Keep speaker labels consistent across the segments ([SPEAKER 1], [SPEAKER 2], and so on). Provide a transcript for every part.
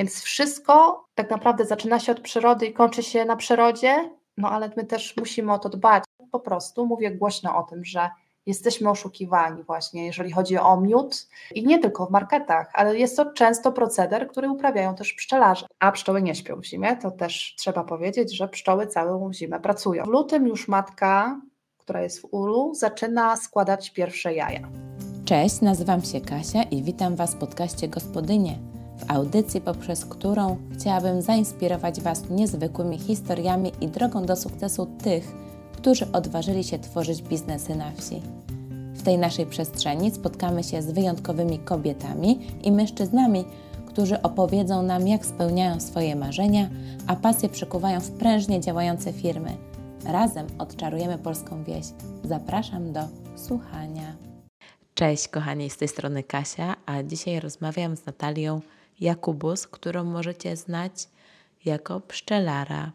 [SPEAKER 1] Więc wszystko tak naprawdę zaczyna się od przyrody i kończy się na przyrodzie, no ale my też musimy o to dbać. Po prostu mówię głośno o tym, że jesteśmy oszukiwani właśnie, jeżeli chodzi o miód i nie tylko w marketach, ale jest to często proceder, który uprawiają też pszczelarze. A pszczoły nie śpią w zimie, to też trzeba powiedzieć, że pszczoły całą zimę pracują. W lutym już matka, która jest w ulu, zaczyna składać pierwsze jaja.
[SPEAKER 2] Cześć, nazywam się Kasia i witam Was w podcaście Gospodynie, w audycji, poprzez którą chciałabym zainspirować Was niezwykłymi historiami i drogą do sukcesu tych, którzy odważyli się tworzyć biznesy na wsi. W tej naszej przestrzeni spotkamy się z wyjątkowymi kobietami i mężczyznami, którzy opowiedzą nam, jak spełniają swoje marzenia, a pasje przekuwają w prężnie działające firmy. Razem odczarujemy polską wieś. Zapraszam do słuchania. Cześć kochani, z tej strony Kasia, a dzisiaj rozmawiam z Natalią Jakubus, którą możecie znać jako pszczelara.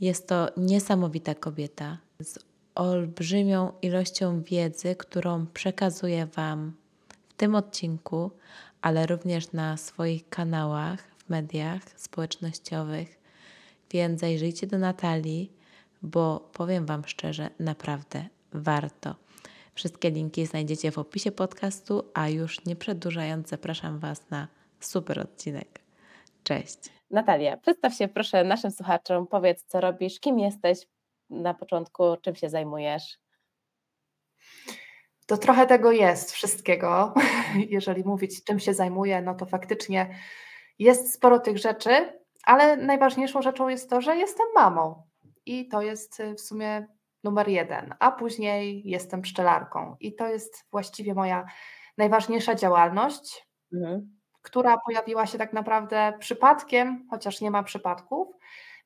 [SPEAKER 2] Jest to niesamowita kobieta z olbrzymią ilością wiedzy, którą przekazuje Wam w tym odcinku, ale również na swoich kanałach, w mediach społecznościowych. Więc zajrzyjcie do Natalii, bo powiem Wam szczerze, naprawdę warto. Wszystkie linki znajdziecie w opisie podcastu, a już nie przedłużając, zapraszam Was na super odcinek. Cześć. Natalia, przedstaw się proszę naszym słuchaczom, powiedz co robisz, kim jesteś na początku, czym się zajmujesz.
[SPEAKER 1] To trochę tego jest, wszystkiego. Jeżeli mówić, czym się zajmuję, no to faktycznie jest sporo tych rzeczy, ale najważniejszą rzeczą jest to, że jestem mamą. I to jest y, w sumie numer jeden, a później jestem pszczelarką. I to jest właściwie moja najważniejsza działalność. Mhm która pojawiła się tak naprawdę przypadkiem, chociaż nie ma przypadków,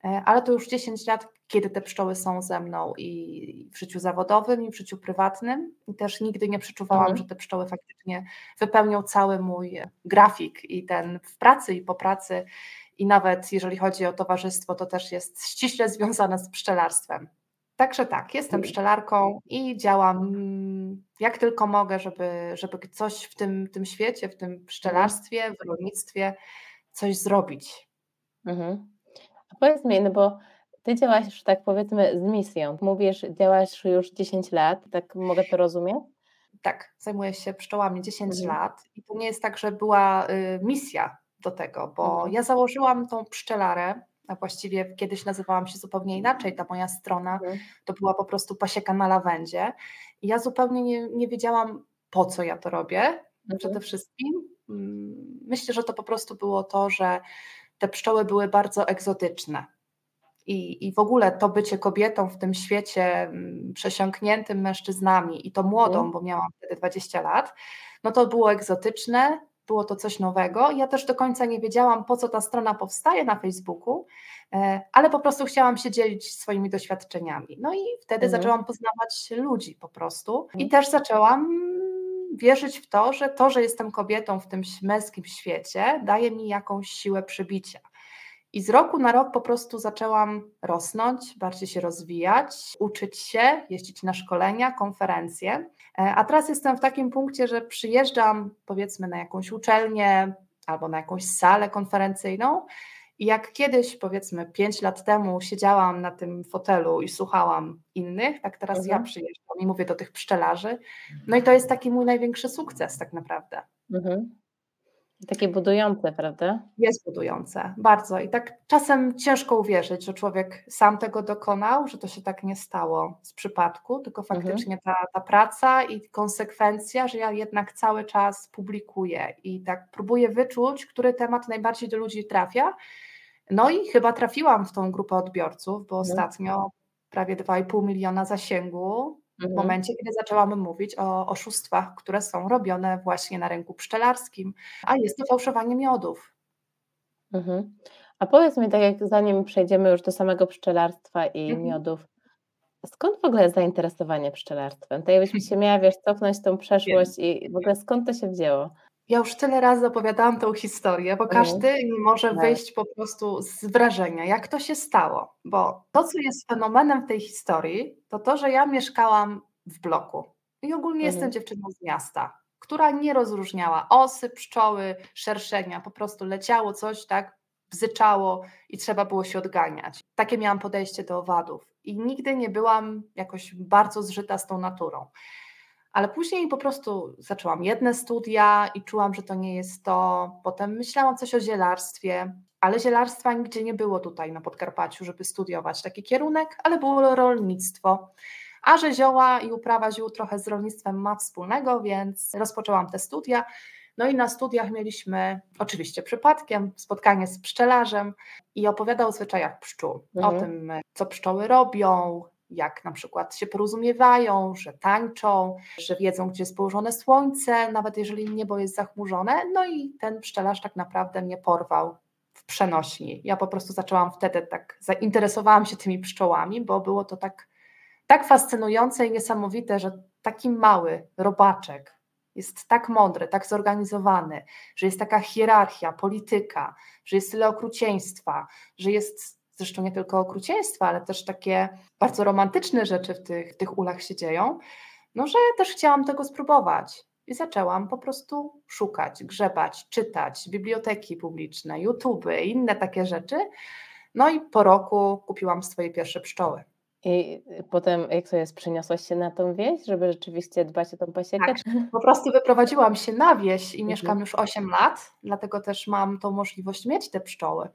[SPEAKER 1] e, ale to już 10 lat, kiedy te pszczoły są ze mną i w życiu zawodowym, i w życiu prywatnym. I też nigdy nie przeczuwałam, mhm. że te pszczoły faktycznie wypełnią cały mój grafik i ten w pracy i po pracy. I nawet jeżeli chodzi o towarzystwo, to też jest ściśle związane z pszczelarstwem. Także tak, jestem pszczelarką i działam mm, jak tylko mogę, żeby, żeby coś w tym, tym świecie, w tym pszczelarstwie, w rolnictwie coś zrobić.
[SPEAKER 2] Mhm. A powiedz mi, no bo ty działasz, tak powiedzmy, z misją. Mówisz, działasz już 10 lat, tak mogę to rozumieć?
[SPEAKER 1] Tak, zajmuję się pszczołami 10 mhm. lat i to nie jest tak, że była y, misja do tego, bo mhm. ja założyłam tą pszczelarę a właściwie kiedyś nazywałam się zupełnie inaczej, ta moja strona mhm. to była po prostu pasieka na lawendzie. I ja zupełnie nie, nie wiedziałam, po co ja to robię. Mhm. Przede wszystkim mm, myślę, że to po prostu było to, że te pszczoły były bardzo egzotyczne. I, I w ogóle to bycie kobietą w tym świecie mm, przesiąkniętym mężczyznami i to młodą, mhm. bo miałam wtedy 20 lat, no to było egzotyczne, było to coś nowego. Ja też do końca nie wiedziałam, po co ta strona powstaje na Facebooku, e, ale po prostu chciałam się dzielić swoimi doświadczeniami. No i wtedy mhm. zaczęłam poznawać ludzi po prostu i mhm. też zaczęłam wierzyć w to, że to, że jestem kobietą w tym męskim świecie, daje mi jakąś siłę przybicia. I z roku na rok po prostu zaczęłam rosnąć, bardziej się rozwijać, uczyć się, jeździć na szkolenia, konferencje. E, a teraz jestem w takim punkcie, że przyjeżdżam powiedzmy na jakąś uczelnię albo na jakąś salę konferencyjną. I jak kiedyś, powiedzmy, pięć lat temu siedziałam na tym fotelu i słuchałam innych, tak teraz mhm. ja przyjeżdżam i mówię do tych pszczelarzy. No i to jest taki mój największy sukces, tak naprawdę. Mhm.
[SPEAKER 2] Takie budujące, prawda?
[SPEAKER 1] Jest budujące, bardzo. I tak czasem ciężko uwierzyć, że człowiek sam tego dokonał, że to się tak nie stało z przypadku, tylko mhm. faktycznie mhm. ta, ta praca i konsekwencja, że ja jednak cały czas publikuję i tak próbuję wyczuć, który temat najbardziej do ludzi trafia. No i chyba trafiłam w tą grupę odbiorców, bo mhm. ostatnio prawie 2,5 miliona zasięgu w mhm. momencie, kiedy zaczęłam mówić o oszustwach, które są robione właśnie na rynku pszczelarskim, a jest to fałszowanie miodów.
[SPEAKER 2] Mhm. A powiedz mi, tak jak zanim przejdziemy już do samego pszczelarstwa i mhm. miodów, skąd w ogóle zainteresowanie pszczelarstwem? To jakbyś się miała, wiesz, cofnąć tą przeszłość Wiem. i w ogóle skąd to się wzięło?
[SPEAKER 1] Ja już tyle razy opowiadałam tą historię, bo mhm. każdy nie może tak. wyjść po prostu z wrażenia, jak to się stało. Bo to, co jest fenomenem w tej historii, to to, że ja mieszkałam w bloku i ogólnie mhm. jestem dziewczyną z miasta. która nie rozróżniała osy, pszczoły, szerszenia, po prostu leciało coś, tak, bzyczało i trzeba było się odganiać. Takie miałam podejście do owadów i nigdy nie byłam jakoś bardzo zżyta z tą naturą. Ale później po prostu zaczęłam jedne studia i czułam, że to nie jest to. Potem myślałam coś o zielarstwie, ale zielarstwa nigdzie nie było tutaj na Podkarpaciu, żeby studiować taki kierunek, ale było rolnictwo. A że zioła i uprawa ziół trochę z rolnictwem ma wspólnego, więc rozpoczęłam te studia. No i na studiach mieliśmy, oczywiście przypadkiem, spotkanie z pszczelarzem i opowiadał o zwyczajach pszczół, mhm. o tym, co pszczoły robią, jak na przykład się porozumiewają, że tańczą, że wiedzą, gdzie jest położone słońce, nawet jeżeli niebo jest zachmurzone. No i ten pszczelarz tak naprawdę mnie porwał w przenośni. Ja po prostu zaczęłam wtedy tak, zainteresowałam się tymi pszczołami, bo było to tak, tak fascynujące i niesamowite, że taki mały robaczek jest tak mądry, tak zorganizowany, że jest taka hierarchia, polityka, że jest tyle okrucieństwa, że jest zresztą nie tylko okrucieństwa, ale też takie bardzo romantyczne rzeczy w tych, w tych ulach się dzieją, no że też chciałam tego spróbować. I zaczęłam po prostu szukać, grzebać, czytać, biblioteki publiczne, YouTube, inne takie rzeczy. No i po roku kupiłam swoje pierwsze pszczoły.
[SPEAKER 2] I potem, jak to jest, przeniosłaś się na tą wieś, żeby rzeczywiście dbać o tą pasiekę? Tak,
[SPEAKER 1] po prostu wyprowadziłam się na wieś i mhm. mieszkam już 8 lat, dlatego też mam tą możliwość mieć te pszczoły.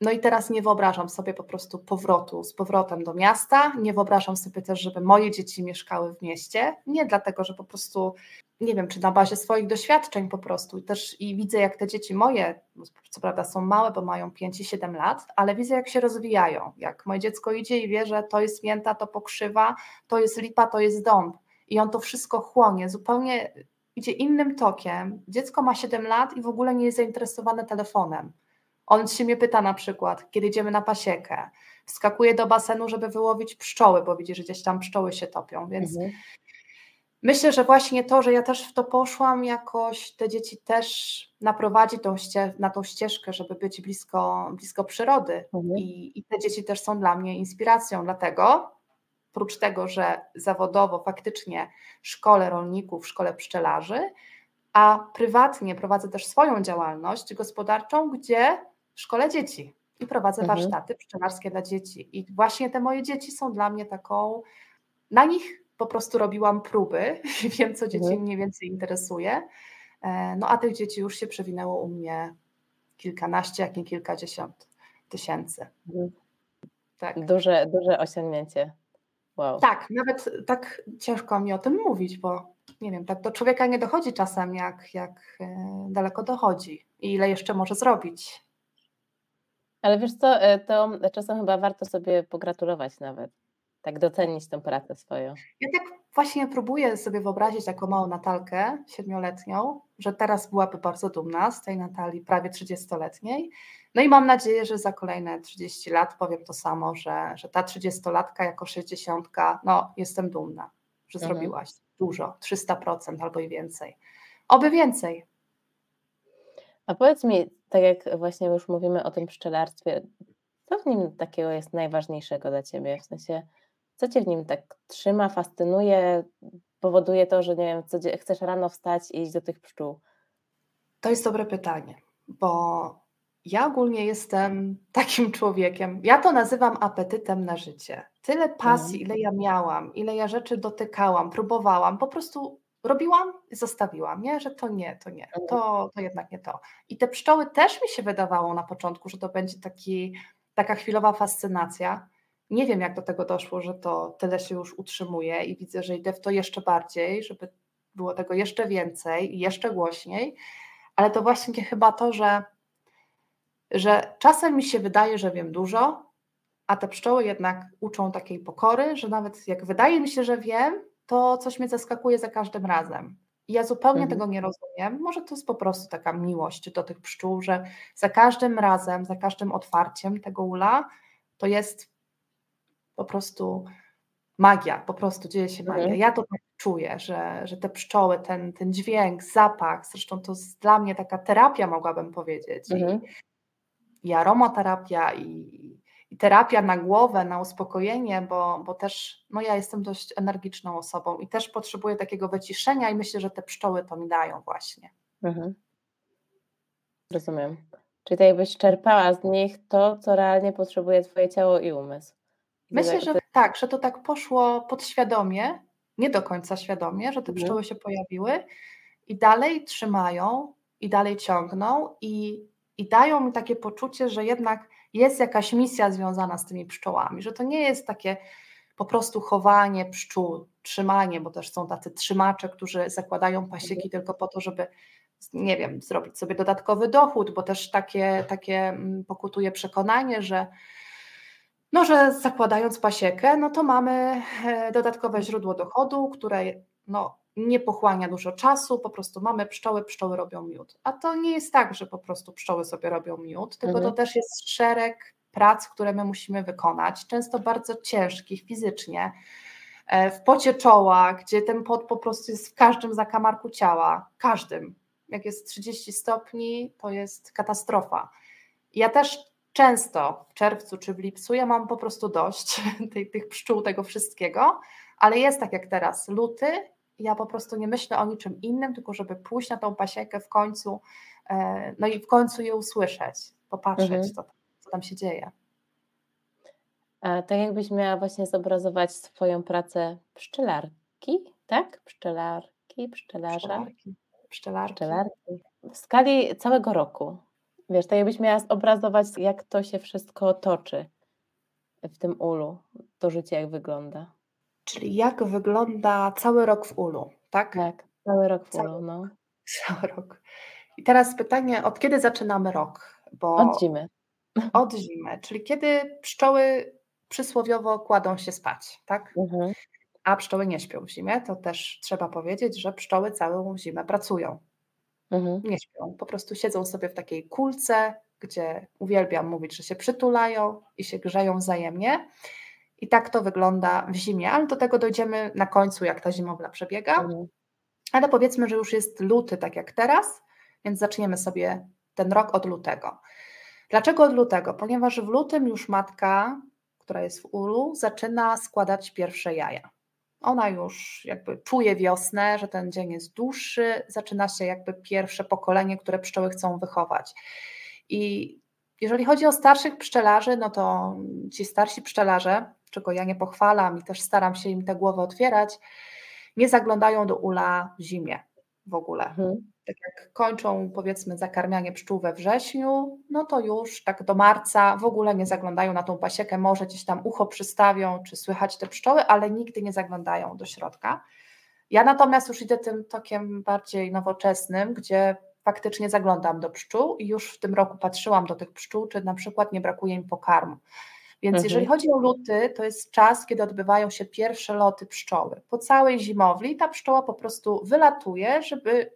[SPEAKER 1] No i teraz nie wyobrażam sobie po prostu powrotu z powrotem do miasta. Nie wyobrażam sobie też, żeby moje dzieci mieszkały w mieście. Nie dlatego, że po prostu nie wiem, czy na bazie swoich doświadczeń po prostu i też i widzę, jak te dzieci moje, co prawda są małe, bo mają 5 i 7 lat, ale widzę, jak się rozwijają. Jak moje dziecko idzie i wie, że to jest mięta, to pokrzywa, to jest lipa, to jest dąb. I on to wszystko chłonie, zupełnie idzie innym tokiem. Dziecko ma 7 lat i w ogóle nie jest zainteresowane telefonem on się mnie pyta na przykład, kiedy idziemy na pasiekę, wskakuje do basenu, żeby wyłowić pszczoły, bo widzi, że gdzieś tam pszczoły się topią, więc mhm. myślę, że właśnie to, że ja też w to poszłam, jakoś te dzieci też naprowadzi tą na tą ścieżkę, żeby być blisko, blisko przyrody mhm. I, i te dzieci też są dla mnie inspiracją, dlatego oprócz tego, że zawodowo faktycznie szkole rolników, szkole pszczelarzy, a prywatnie prowadzę też swoją działalność gospodarczą, gdzie szkole dzieci i prowadzę mhm. warsztaty pszczelarskie dla dzieci. I właśnie te moje dzieci są dla mnie taką, na nich po prostu robiłam próby, wiem co dzieci mhm. mniej więcej interesuje. E, no a tych dzieci już się przewinęło u mnie kilkanaście, jak nie kilkadziesiąt tysięcy. Mhm.
[SPEAKER 2] Tak. Duże, duże osiągnięcie. Wow.
[SPEAKER 1] Tak, nawet tak ciężko mi o tym mówić, bo nie wiem, tak do człowieka nie dochodzi czasem, jak, jak e, daleko dochodzi i ile jeszcze może zrobić.
[SPEAKER 2] Ale wiesz co, e, to czasem chyba warto sobie pogratulować nawet. Tak docenić tę pracę swoją.
[SPEAKER 1] Ja tak właśnie próbuję sobie wyobrazić taką małą Natalkę, siedmioletnią, że teraz byłaby bardzo dumna z tej Natalii prawie 30-letniej. No i mam nadzieję, że za kolejne 30 lat powiem to samo, że, że ta 30-latka jako 60, no jestem dumna, że mhm. zrobiłaś dużo, 300% albo i więcej. Oby więcej.
[SPEAKER 2] A powiedz mi, tak jak właśnie już mówimy o tym pszczelarstwie, co w nim takiego jest najważniejszego dla Ciebie? W sensie, co Cię w nim tak trzyma, fascynuje, powoduje to, że nie wiem, chcesz rano wstać i iść do tych pszczół?
[SPEAKER 1] To jest dobre pytanie, bo ja ogólnie jestem takim człowiekiem, ja to nazywam apetytem na życie. Tyle pasji, mhm. ile ja miałam, ile ja rzeczy dotykałam, próbowałam, po prostu robiłam i zostawiłam, nie? Że to nie, to nie, mhm. to, to jednak nie to. I te pszczoły też mi się wydawało na początku, że to będzie taki, taka chwilowa fascynacja. Nie wiem, jak do tego doszło, że to tyle się już utrzymuje i widzę, że idę w to jeszcze bardziej, żeby było tego jeszcze więcej i jeszcze głośniej, ale to właśnie chyba to, że, że czasem mi się wydaje, że wiem dużo, a te pszczoły jednak uczą takiej pokory, że nawet jak wydaje mi się, że wiem, to coś mnie zaskakuje za każdym razem. I ja zupełnie mhm. tego nie rozumiem. Może to jest po prostu taka miłość do tych pszczół, że za każdym razem, za każdym otwarciem tego ula to jest po prostu magia, po prostu dzieje się magia. Mhm. Ja to tak czuję, że, że te pszczoły, ten, ten dźwięk, zapach, zresztą to jest dla mnie taka terapia, mogłabym powiedzieć. Mhm. I, I aromaterapia, i, i terapia na głowę, na uspokojenie, bo, bo też no ja jestem dość energiczną osobą i też potrzebuję takiego wyciszenia i myślę, że te pszczoły to mi dają właśnie. Mhm.
[SPEAKER 2] Rozumiem. Czyli tak jakbyś czerpała z nich to, co realnie potrzebuje Twoje ciało i umysł.
[SPEAKER 1] Myślę, że tak, że to tak poszło podświadomie, nie do końca świadomie, że te mhm. pszczoły się pojawiły i dalej trzymają, i dalej ciągną, i, i dają mi takie poczucie, że jednak jest jakaś misja związana z tymi pszczołami, że to nie jest takie po prostu chowanie pszczół, trzymanie, bo też są tacy trzymacze, którzy zakładają pasieki mhm. tylko po to, żeby nie wiem, zrobić sobie dodatkowy dochód, bo też takie, takie mm, pokutuje przekonanie, że no, że zakładając pasiekę, no to mamy e, dodatkowe źródło dochodu, które no, nie pochłania dużo czasu, po prostu mamy pszczoły, pszczoły robią miód. A to nie jest tak, że po prostu pszczoły sobie robią miód, tylko mhm. to też jest szereg prac, które my musimy wykonać, często bardzo ciężkich fizycznie, e, w pocie czoła, gdzie ten pot po prostu jest w każdym zakamarku ciała, każdym. Jak jest 30 stopni, to jest katastrofa. Ja też często w czerwcu czy w lipcu ja mam po prostu dość tych, tych pszczół, tego wszystkiego, ale jest tak jak teraz, luty, ja po prostu nie myślę o niczym innym, tylko żeby pójść na tą pasiekę w końcu, e, no i w końcu je usłyszeć, popatrzeć, mhm. co, co tam się dzieje.
[SPEAKER 2] A tak jakbyś miała właśnie zobrazować swoją pracę pszczelarki, tak? Pszczelarki, pszczelarza. Pszczelarki.
[SPEAKER 1] Pszczelarki.
[SPEAKER 2] Pszczelarki. W skali całego roku. Wiesz, tak jakbyś miała zobrazować, jak to się wszystko toczy w tym ulu, to życie jak wygląda.
[SPEAKER 1] Czyli jak wygląda cały rok w ulu, tak?
[SPEAKER 2] Tak, cały rok w cały, ulu, no.
[SPEAKER 1] Cały rok. I teraz pytanie, od kiedy zaczynamy rok?
[SPEAKER 2] Bo od zimy.
[SPEAKER 1] Od zimy, czyli kiedy pszczoły przysłowiowo kładą się spać, tak? Mhm. A pszczoły nie śpią w zimie, to też trzeba powiedzieć, że pszczoły całą zimę pracują. Mhm. Nie śpią, po prostu siedzą sobie w takiej kulce, gdzie uwielbiam mówić, że się przytulają i się grzeją wzajemnie. I tak to wygląda w zimie, ale do tego dojdziemy na końcu, jak ta zimowla przebiega. Mhm. Ale powiedzmy, że już jest luty, tak jak teraz, więc zaczniemy sobie ten rok od lutego. Dlaczego od lutego? Ponieważ w lutym już matka, która jest w ulu, zaczyna składać pierwsze jaja. Ona już jakby czuje wiosnę, że ten dzień jest dłuższy, zaczyna się jakby pierwsze pokolenie, które pszczoły chcą wychować. I jeżeli chodzi o starszych pszczelarzy, no to ci starsi pszczelarze, czego ja nie pochwalam i też staram się im te głowy otwierać, nie zaglądają do ula w zimie w ogóle. Mhm. Tak jak kończą powiedzmy zakarmianie pszczół we wrześniu, no to już tak do marca w ogóle nie zaglądają na tą pasiekę, może gdzieś tam ucho przystawią, czy słychać te pszczoły, ale nigdy nie zaglądają do środka. Ja natomiast już idę tym tokiem bardziej nowoczesnym, gdzie faktycznie zaglądam do pszczół i już w tym roku patrzyłam do tych pszczół, czy na przykład nie brakuje im pokarmu. Więc mhm. jeżeli chodzi o luty, to jest czas, kiedy odbywają się pierwsze loty pszczoły. Po całej zimowli ta pszczoła po prostu wylatuje, żeby,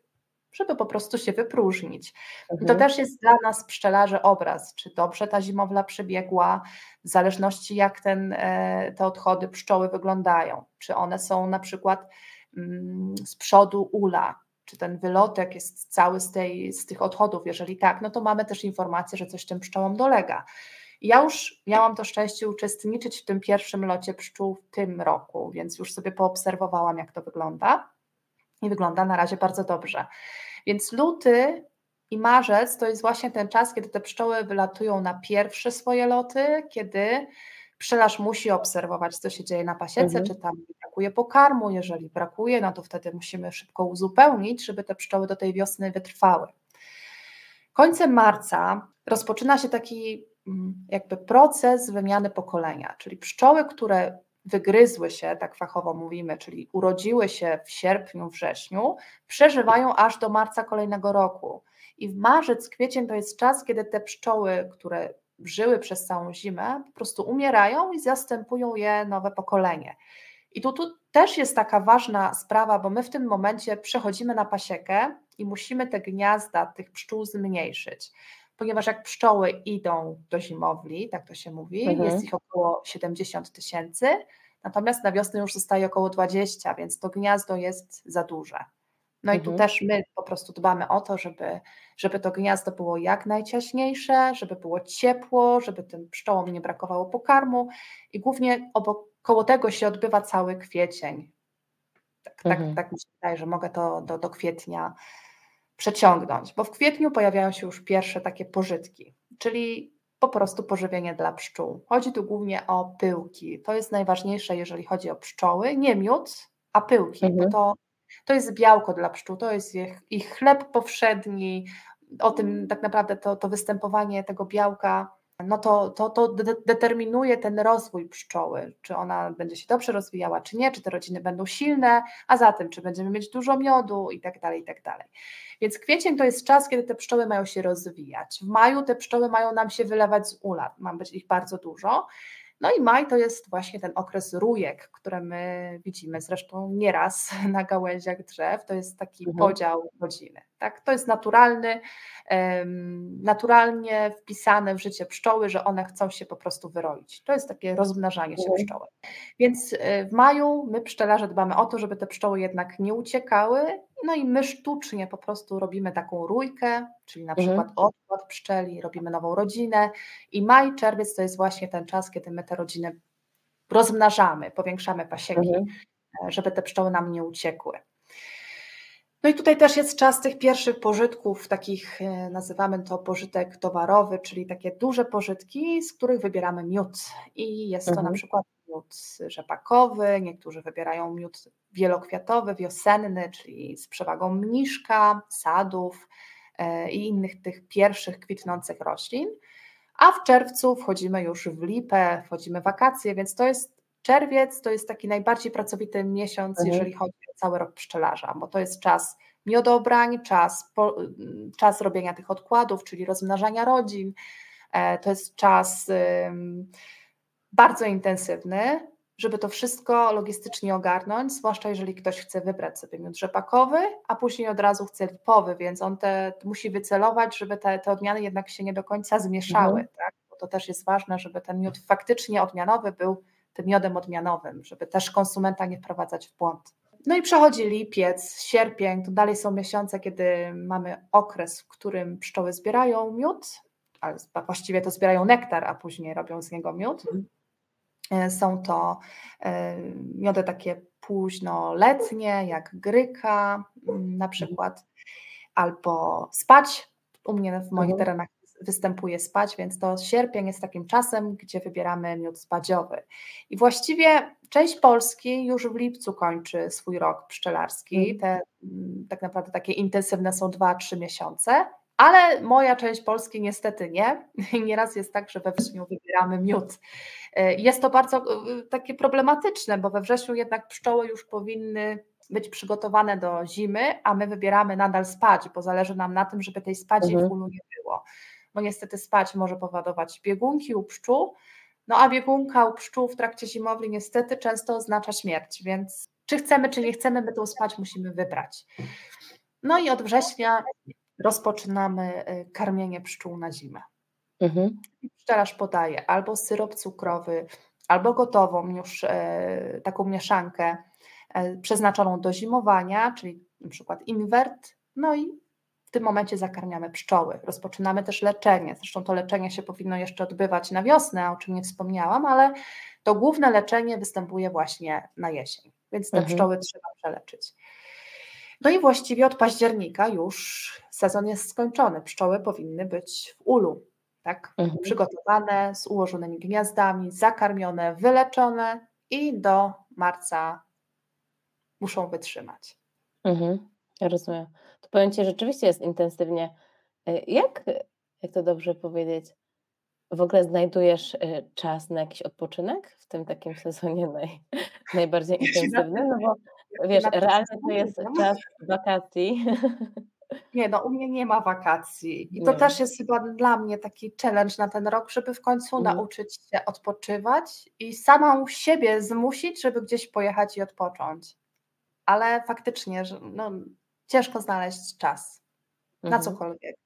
[SPEAKER 1] żeby po prostu się wypróżnić. Mhm. To też jest dla nas pszczelarzy obraz, czy dobrze ta zimowla przebiegła, w zależności jak ten, e, te odchody pszczoły wyglądają. Czy one są na przykład mm, z przodu ula, czy ten wylotek jest cały z, tej, z tych odchodów. Jeżeli tak, no to mamy też informację, że coś tym pszczołom dolega. Ja już miałam to szczęście uczestniczyć w tym pierwszym locie pszczół w tym roku, więc już sobie poobserwowałam, jak to wygląda. I wygląda na razie bardzo dobrze. Więc luty i marzec to jest właśnie ten czas, kiedy te pszczoły wylatują na pierwsze swoje loty, kiedy pszczelarz musi obserwować, co się dzieje na pasiece, mhm. czy tam brakuje pokarmu. Jeżeli brakuje, no to wtedy musimy szybko uzupełnić, żeby te pszczoły do tej wiosny wytrwały. Końcem marca rozpoczyna się taki mm, jakby proces wymiany pokolenia, czyli pszczoły, które wygryzły się, tak fachowo mówimy, czyli urodziły się w sierpniu, wrześniu, przeżywają aż do marca kolejnego roku. I w marzec, kwiecień to jest czas, kiedy te pszczoły, które żyły przez całą zimę, po prostu umierają i zastępują je nowe pokolenie. I tu, tu też jest taka ważna sprawa, bo my w tym momencie przechodzimy na pasiekę i musimy te gniazda tych pszczół zmniejszyć. Ponieważ jak pszczoły idą do zimowli, tak to się mówi, mhm. jest ich około 70 tysięcy, natomiast na wiosnę już zostaje około 20, więc to gniazdo jest za duże. No i tu
[SPEAKER 2] Mhm.
[SPEAKER 1] też my po prostu dbamy o to, żeby, żeby to gniazdo było jak najciaśniejsze, żeby było ciepło, żeby tym pszczołom nie brakowało pokarmu i głównie obok, koło tego się odbywa cały kwiecień. Tak, tak,
[SPEAKER 2] Mhm.
[SPEAKER 1] tak mi się wydaje, że mogę to do, do kwietnia przeciągnąć, bo w kwietniu pojawiają się już pierwsze takie pożytki, czyli po prostu pożywienie dla pszczół. Chodzi tu głównie o pyłki. To jest najważniejsze, jeżeli chodzi o pszczoły. Nie miód, a pyłki, bo
[SPEAKER 2] Mhm.
[SPEAKER 1] to, to jest białko dla pszczół, to jest ich, ich chleb powszedni. O tym tak naprawdę to, to występowanie tego białka, no to, to, to de- determinuje ten rozwój pszczoły, czy ona będzie się dobrze rozwijała, czy nie, czy te rodziny będą silne, a zatem, czy będziemy mieć dużo miodu i tak dalej, i tak dalej. Więc kwiecień to jest czas, kiedy te pszczoły mają się rozwijać. W maju te pszczoły mają nam się wylewać z ula, ma być ich bardzo dużo. No i maj to jest właśnie ten okres rójek, które my widzimy zresztą nieraz na gałęziach drzew. To jest taki
[SPEAKER 2] Mhm.
[SPEAKER 1] podział rodziny. Tak? To jest naturalny, naturalnie wpisane w życie pszczoły, że one chcą się po prostu wyroić. To jest takie rozmnażanie się
[SPEAKER 2] Mhm.
[SPEAKER 1] pszczoły. Więc y, w maju my pszczelarze dbamy o to, żeby te pszczoły jednak nie uciekały. No i my sztucznie po prostu robimy taką rójkę, czyli na
[SPEAKER 2] Mhm.
[SPEAKER 1] przykład odkład pszczeli, robimy nową rodzinę. I maj, czerwiec to jest właśnie ten czas, kiedy my te rodziny rozmnażamy, powiększamy pasieki,
[SPEAKER 2] Mhm.
[SPEAKER 1] e, żeby te pszczoły nam nie uciekły. No i tutaj też jest czas tych pierwszych pożytków, takich e, nazywamy to pożytek towarowy, czyli takie duże pożytki, z których wybieramy miód. I jest to na
[SPEAKER 2] Mhm.
[SPEAKER 1] przykład miód rzepakowy, niektórzy wybierają miód wielokwiatowy, wiosenny, czyli z przewagą mniszka, sadów e, i innych tych pierwszych kwitnących roślin. A w czerwcu wchodzimy już w lipę, wchodzimy w wakacje, więc to jest czerwiec, to jest taki najbardziej pracowity miesiąc,
[SPEAKER 2] Mhm.
[SPEAKER 1] jeżeli chodzi o cały rok pszczelarza, bo to jest czas miodobrań, czas, po, czas robienia tych odkładów, czyli rozmnażania rodzin. E, To jest czas ym, bardzo intensywny, żeby to wszystko logistycznie ogarnąć, zwłaszcza jeżeli ktoś chce wybrać sobie miód rzepakowy, a później od razu chce lipowy, więc on te, musi wycelować, żeby te, te odmiany jednak się nie do końca zmieszały,
[SPEAKER 2] Mhm.
[SPEAKER 1] tak? bo to też jest ważne, żeby ten miód faktycznie odmianowy był tym miodem odmianowym, żeby też konsumenta nie wprowadzać w błąd. No i przechodzi lipiec, sierpień, to dalej są miesiące, kiedy mamy okres, w którym pszczoły zbierają miód, ale właściwie to zbierają nektar, a później robią z niego miód. E, Są to e, miody takie późnoletnie, jak gryka mm, na przykład, albo spać. U mnie w moich
[SPEAKER 2] Mhm.
[SPEAKER 1] terenach występuje spać, więc to sierpień jest takim czasem, gdzie wybieramy miód spadziowy. I właściwie część Polski już w lipcu kończy swój rok pszczelarski. Te mm, tak naprawdę takie intensywne są 2-3 miesiące. Ale moja część Polski niestety nie. Nieraz jest tak, że we wrześniu wybieramy miód. E, Jest to bardzo e, takie problematyczne, bo we wrześniu jednak pszczoły już powinny być przygotowane do zimy, a my wybieramy nadal spać, bo zależy nam na tym, żeby tej spadzi
[SPEAKER 2] Mhm.
[SPEAKER 1] w ulu nie było. No niestety spać może powodować biegunki u pszczół, no a biegunka u pszczół w trakcie zimowli niestety często oznacza śmierć, więc czy chcemy, czy nie chcemy, my tą spać musimy wybrać. No i od września rozpoczynamy y, karmienie pszczół na zimę.
[SPEAKER 2] Mhm.
[SPEAKER 1] Pszczelarz podaje albo syrop cukrowy, albo gotową już e, taką mieszankę e, przeznaczoną do zimowania, czyli na przykład inwert, no i w tym momencie zakarmiamy pszczoły. Rozpoczynamy też leczenie, zresztą to leczenie się powinno jeszcze odbywać na wiosnę, o czym nie wspomniałam, ale to główne leczenie występuje właśnie na jesień, więc te
[SPEAKER 2] Mhm.
[SPEAKER 1] pszczoły trzeba przeleczyć. No i właściwie od października już sezon jest skończony. Pszczoły powinny być w ulu, tak?
[SPEAKER 2] Mhm.
[SPEAKER 1] Przygotowane, z ułożonymi gniazdami, zakarmione, wyleczone i do marca muszą wytrzymać.
[SPEAKER 2] Mhm. Ja rozumiem. To powiem Ci, rzeczywiście jest intensywnie. Y, Jak, jak to dobrze powiedzieć, w ogóle znajdujesz y, czas na jakiś odpoczynek w tym takim sezonie naj, najbardziej intensywnym? No bo wiesz, realnie to jest czas wakacji.
[SPEAKER 1] Nie, no u mnie nie ma wakacji i
[SPEAKER 2] Nie
[SPEAKER 1] to
[SPEAKER 2] ma.
[SPEAKER 1] też jest chyba dla mnie taki challenge na ten rok, żeby w końcu
[SPEAKER 2] Mhm.
[SPEAKER 1] nauczyć się odpoczywać i samą siebie zmusić, żeby gdzieś pojechać i odpocząć. Ale faktycznie, że no, ciężko znaleźć czas na
[SPEAKER 2] Mhm.
[SPEAKER 1] cokolwiek,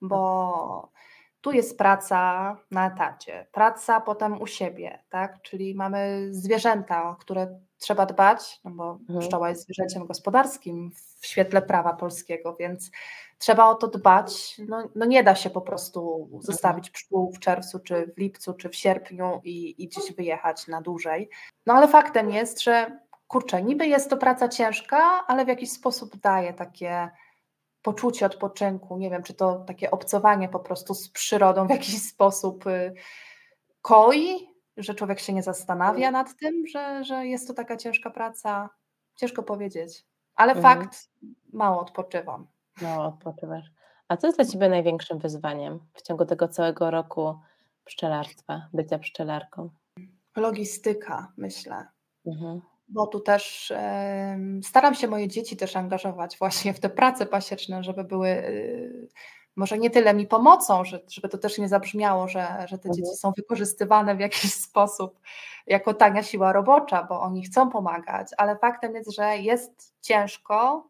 [SPEAKER 1] bo tu jest praca na etacie, praca potem u siebie, tak? Czyli mamy zwierzęta, które trzeba dbać, no bo mhm. pszczoła jest zwierzęciem gospodarskim w świetle prawa polskiego, więc trzeba o to dbać. No, no nie da się po prostu mhm. zostawić pszczół w czerwcu, czy w lipcu, czy w sierpniu i, i gdzieś wyjechać na dłużej. No ale faktem jest, że kurczę, niby jest to praca ciężka, ale w jakiś sposób daje takie poczucie odpoczynku, nie wiem, czy to takie obcowanie po prostu z przyrodą w jakiś sposób y, koi, że człowiek się nie zastanawia nad tym, że, że jest to taka ciężka praca. Ciężko powiedzieć, ale mhm. fakt, mało odpoczywam.
[SPEAKER 2] Mało odpoczywasz. A co jest dla Ciebie największym wyzwaniem w ciągu tego całego roku pszczelarstwa, bycia pszczelarką?
[SPEAKER 1] Logistyka, myślę. Mhm bo tu też staram się moje dzieci też angażować właśnie w te prace pasieczne, żeby były y, może nie tyle mi pomocą, żeby to też nie zabrzmiało, że, że te dzieci mhm. są wykorzystywane w jakiś sposób jako tania siła robocza, bo oni chcą pomagać, ale faktem jest, że jest ciężko,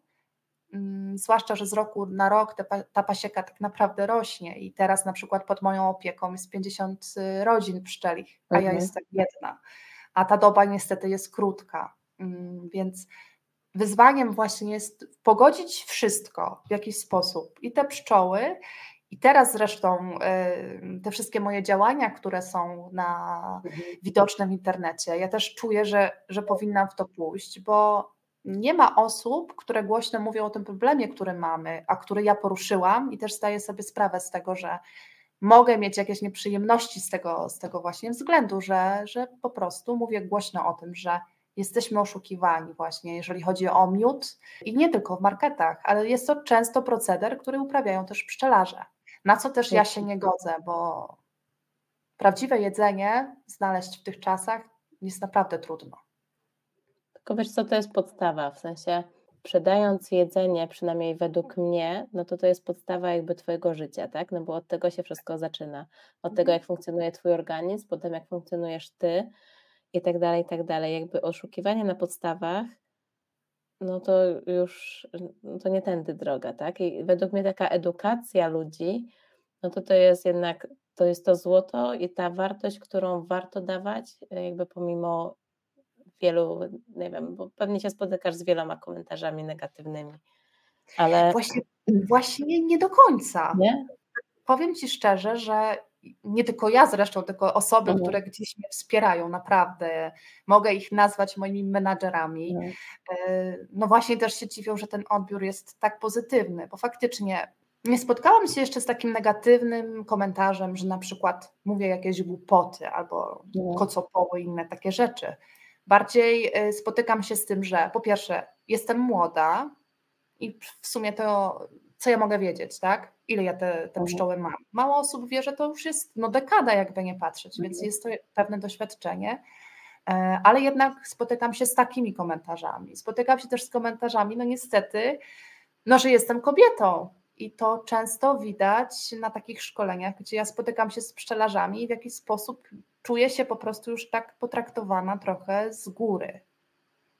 [SPEAKER 1] mm, zwłaszcza, że z roku na rok ta, pasieka tak naprawdę rośnie i teraz na przykład pod moją opieką jest 50 y, rodzin pszczelich, a ja mhm. jestem jedna a ta doba niestety jest krótka. Mm, więc wyzwaniem właśnie jest pogodzić wszystko w jakiś sposób i te pszczoły, i teraz zresztą te wszystkie moje działania, które są na, mhm. widoczne w internecie, ja też czuję, że, że powinnam w to pójść, bo nie ma osób, które głośno mówią o tym problemie, który mamy, a który ja poruszyłam i też zdaję sobie sprawę z tego, że mogę mieć jakieś nieprzyjemności z tego, z tego właśnie względu, że, że po prostu mówię głośno o tym, że jesteśmy oszukiwani właśnie, jeżeli chodzi o miód i nie tylko w marketach, ale jest to często proceder, który uprawiają też pszczelarze. Na co też ja się nie godzę, bo prawdziwe jedzenie znaleźć w tych czasach jest naprawdę trudno.
[SPEAKER 2] Tylko wiesz co, to jest podstawa, w sensie sprzedając jedzenie, przynajmniej według mnie, no to to jest podstawa jakby Twojego życia, tak? No bo od tego się wszystko zaczyna. Od tego, mhm. jak funkcjonuje Twój organizm, potem jak funkcjonujesz Ty i tak dalej, i tak dalej. Jakby oszukiwanie na podstawach, no to już no to nie tędy droga, tak? I według mnie taka edukacja ludzi, no to to jest jednak, to jest to złoto i ta wartość, którą warto dawać, jakby pomimo wielu, nie wiem, bo pewnie się spotykasz z wieloma komentarzami negatywnymi. Ale...
[SPEAKER 1] Właśnie, właśnie nie do końca. Nie? Powiem Ci szczerze, że nie tylko ja zresztą, tylko osoby, mhm. które gdzieś mnie wspierają, naprawdę. Mogę ich nazwać moimi menadżerami. Mhm. E, no właśnie też się dziwią, że ten odbiór jest tak pozytywny, bo faktycznie nie spotkałam się jeszcze z takim negatywnym komentarzem, że na przykład mówię jakieś głupoty albo mhm. kocopoły i inne takie rzeczy. Bardziej y, spotykam się z tym, że po pierwsze jestem młoda i w sumie to co ja mogę wiedzieć, tak? Ile ja te, te mhm. pszczoły mam. Mało osób wie, że to już jest no, dekada, jakby nie patrzeć, więc mhm. jest to pewne doświadczenie. E, ale jednak spotykam się z takimi komentarzami. Spotykam się też z komentarzami, no niestety, no, że jestem kobietą. I to często widać na takich szkoleniach, gdzie ja spotykam się z pszczelarzami i w jakiś sposób czuję się po prostu już tak potraktowana trochę z góry.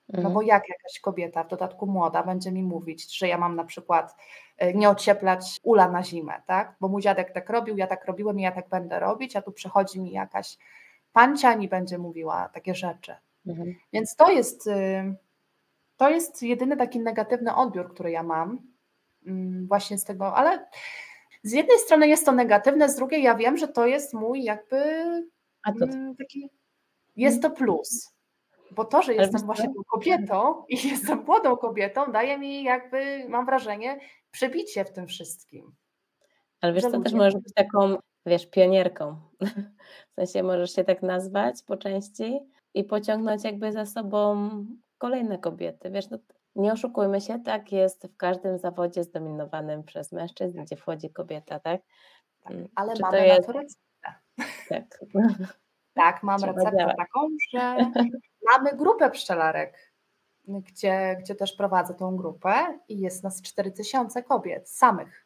[SPEAKER 1] No bo mhm. jak jakaś kobieta, w dodatku młoda, będzie mi mówić, że ja mam na przykład e, nie ocieplać ula na zimę, tak? Bo mój dziadek tak robił, ja tak robiłem i ja tak będę robić, a tu przychodzi mi jakaś pancia i będzie mówiła takie rzeczy. Mhm. Więc to jest, y, to jest jedyny taki negatywny odbiór, który ja mam mm, właśnie z tego, ale z jednej strony jest to negatywne, z drugiej ja wiem, że to jest mój jakby Mm, taki, jest to plus. Bo to, że jestem właśnie tą kobietą i jestem młodą kobietą, daje mi jakby, mam wrażenie, przebicie w tym wszystkim.
[SPEAKER 2] Ale wiesz, to też możesz być taką, wiesz, pionierką. W sensie możesz się tak nazwać po części i pociągnąć jakby za sobą kolejne kobiety. Wiesz, no, nie oszukujmy się, tak jest w każdym zawodzie zdominowanym przez mężczyzn, gdzie wchodzi kobieta, tak?
[SPEAKER 1] tak mm, ale Czy mamy to jest... na to tak. Tak, mam Trzeba receptę działać. taką, że mamy grupę pszczelarek, gdzie, gdzie też prowadzę tą grupę i jest nas 4000 kobiet samych.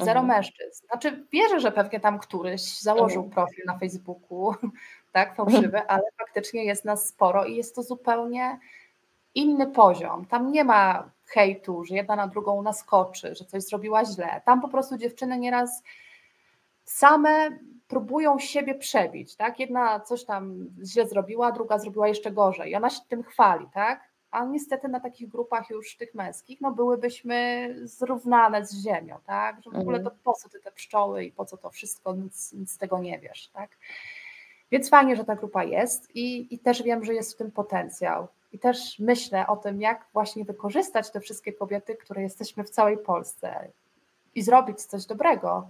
[SPEAKER 1] Zero mhm. mężczyzn. Znaczy wierzę, że pewnie tam któryś założył mhm. profil na Facebooku, tak, fałszywy, ale faktycznie jest nas sporo i jest to zupełnie inny poziom. Tam nie ma hejtu, że jedna na drugą naskoczy, że coś zrobiła źle. Tam po prostu dziewczyny nieraz same próbują siebie przebić, tak? Jedna coś tam źle zrobiła, druga zrobiła jeszcze gorzej i ona się tym chwali, tak? A niestety na takich grupach już tych męskich, no byłybyśmy zrównane z ziemią, tak? Że w ogóle to mhm. po co ty te pszczoły i po co to wszystko, nic, nic z tego nie wiesz, tak? Więc fajnie, że ta grupa jest i, i też wiem, że jest w tym potencjał. I też myślę o tym, jak właśnie wykorzystać te wszystkie kobiety, które jesteśmy w całej Polsce i zrobić coś dobrego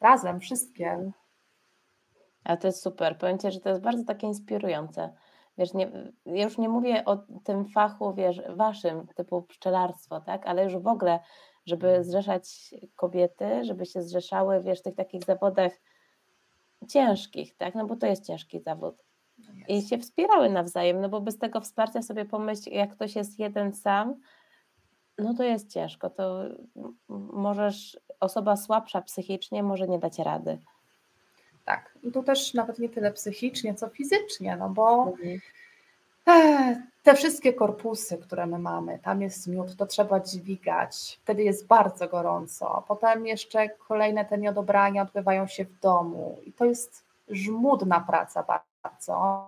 [SPEAKER 1] razem, wszystkie.
[SPEAKER 2] A to jest super. Powiem Ci, że to jest bardzo takie inspirujące. Wiesz, nie, ja już nie mówię o tym fachu, wiesz, waszym, typu pszczelarstwo, tak, ale już w ogóle, żeby zrzeszać kobiety, żeby się zrzeszały, wiesz, w tych takich zawodach ciężkich, tak, no bo to jest ciężki zawód. No I się wspierały nawzajem, no bo bez tego wsparcia sobie pomyśl, jak ktoś jest jeden sam, no to jest ciężko, to możesz, osoba słabsza psychicznie może nie dać rady.
[SPEAKER 1] Tak, i tu też nawet nie tyle psychicznie, co fizycznie, no bo mhm. te wszystkie korpusy, które my mamy, tam jest miód, to trzeba dźwigać, wtedy jest bardzo gorąco, potem jeszcze kolejne te miodobrania odbywają się w domu i to jest żmudna praca bardzo,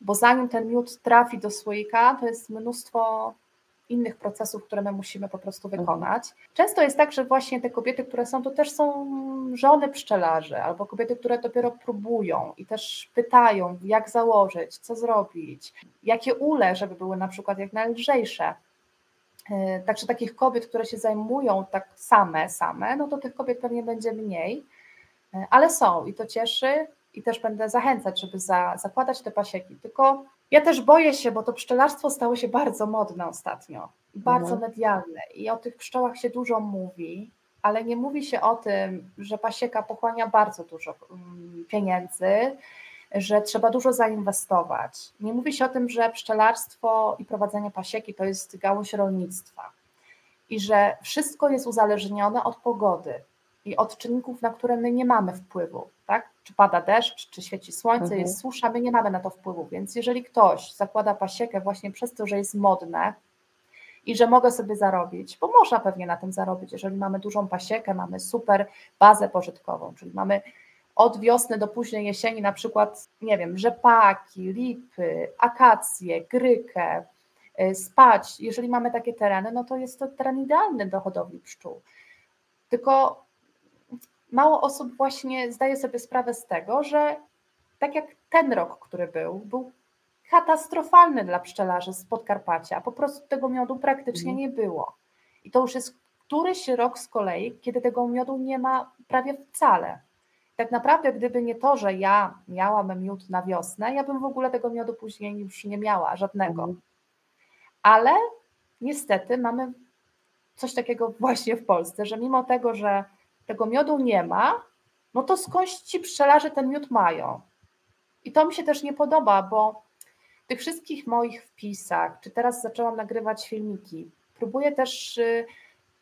[SPEAKER 1] bo zanim ten miód trafi do słoika, to jest mnóstwo innych procesów, które my musimy po prostu mhm. wykonać. Często jest tak, że właśnie te kobiety, które są, to też są żony pszczelarzy, albo kobiety, które dopiero próbują i też pytają, jak założyć, co zrobić, jakie ule, żeby były na przykład jak najlżejsze. E, także takich kobiet, które się zajmują tak same, same, no to tych kobiet pewnie będzie mniej, e, ale są i to cieszy i też będę zachęcać, żeby za, zakładać te pasieki. Tylko ja też boję się, bo to pszczelarstwo stało się bardzo modne ostatnio, bardzo mhm. medialne i o tych pszczołach się dużo mówi, ale nie mówi się o tym, że pasieka pochłania bardzo dużo mm, pieniędzy, że trzeba dużo zainwestować. Nie mówi się o tym, że pszczelarstwo i prowadzenie pasieki to jest gałąź rolnictwa i że wszystko jest uzależnione od pogody i od czynników, na które my nie mamy wpływu? Czy pada deszcz, czy świeci słońce, mhm. jest susza, my nie mamy na to wpływu, więc jeżeli ktoś zakłada pasiekę właśnie przez to, że jest modne i że mogę sobie zarobić, bo można pewnie na tym zarobić, jeżeli mamy dużą pasiekę, mamy super bazę pożytkową, czyli mamy od wiosny do późnej jesieni na przykład, nie wiem, rzepaki, lipy, akacje, grykę, y, spać, jeżeli mamy takie tereny, no to jest to teren idealny do hodowli pszczół. Tylko mało osób właśnie zdaje sobie sprawę z tego, że tak jak ten rok, który był, był katastrofalny dla pszczelarzy z Podkarpacia. Po prostu tego miodu praktycznie mhm. nie było. I to już jest któryś rok z kolei, kiedy tego miodu nie ma prawie wcale. Tak naprawdę, gdyby nie to, że ja miałam miód na wiosnę, ja bym w ogóle tego miodu później już nie miała, żadnego. Mhm. Ale niestety mamy coś takiego właśnie w Polsce, że mimo tego, że tego miodu nie ma, no to skądś ci pszczelarze ten miód mają. I to mi się też nie podoba, bo w tych wszystkich moich wpisach, czy teraz zaczęłam nagrywać filmiki, próbuję też y,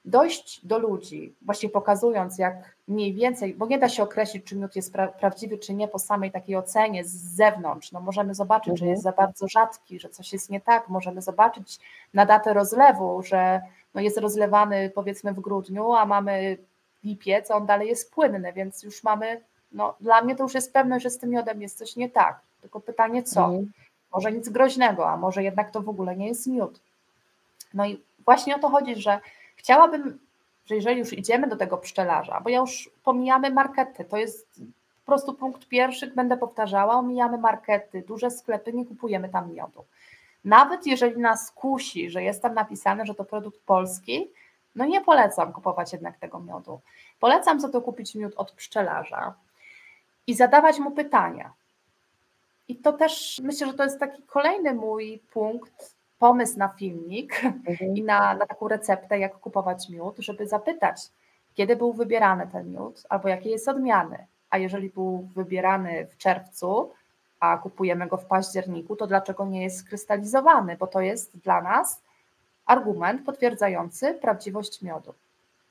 [SPEAKER 1] dojść do ludzi, właśnie pokazując, jak mniej więcej, bo nie da się określić, czy miód jest pra prawdziwy, czy nie po samej takiej ocenie z zewnątrz. No możemy zobaczyć, mhm. że jest za bardzo rzadki, że coś jest nie tak, możemy zobaczyć na datę rozlewu, że no jest rozlewany powiedzmy w grudniu, a mamy lipiec, on dalej jest płynny, więc już mamy, no dla mnie to już jest pewne, że z tym miodem jest coś nie tak. Tylko pytanie co? Mm. Może nic groźnego, a może jednak to w ogóle nie jest miód. No i właśnie o to chodzi, że chciałabym, że jeżeli już idziemy do tego pszczelarza, bo ja już pomijamy markety, to jest po prostu punkt pierwszy, będę powtarzała, omijamy markety, duże sklepy, nie kupujemy tam miodu. Nawet jeżeli nas kusi, że jest tam napisane, że to produkt polski, no nie polecam kupować jednak tego miodu. Polecam za to kupić miód od pszczelarza i zadawać mu pytania. I to też myślę, że to jest taki kolejny mój punkt, pomysł na filmik mhm. i na, na taką receptę, jak kupować miód, żeby zapytać, kiedy był wybierany ten miód, albo jakie jest odmiany. A jeżeli był wybierany w czerwcu, a kupujemy go w październiku, to dlaczego nie jest skrystalizowany? Bo to jest dla nas argument potwierdzający prawdziwość miodu,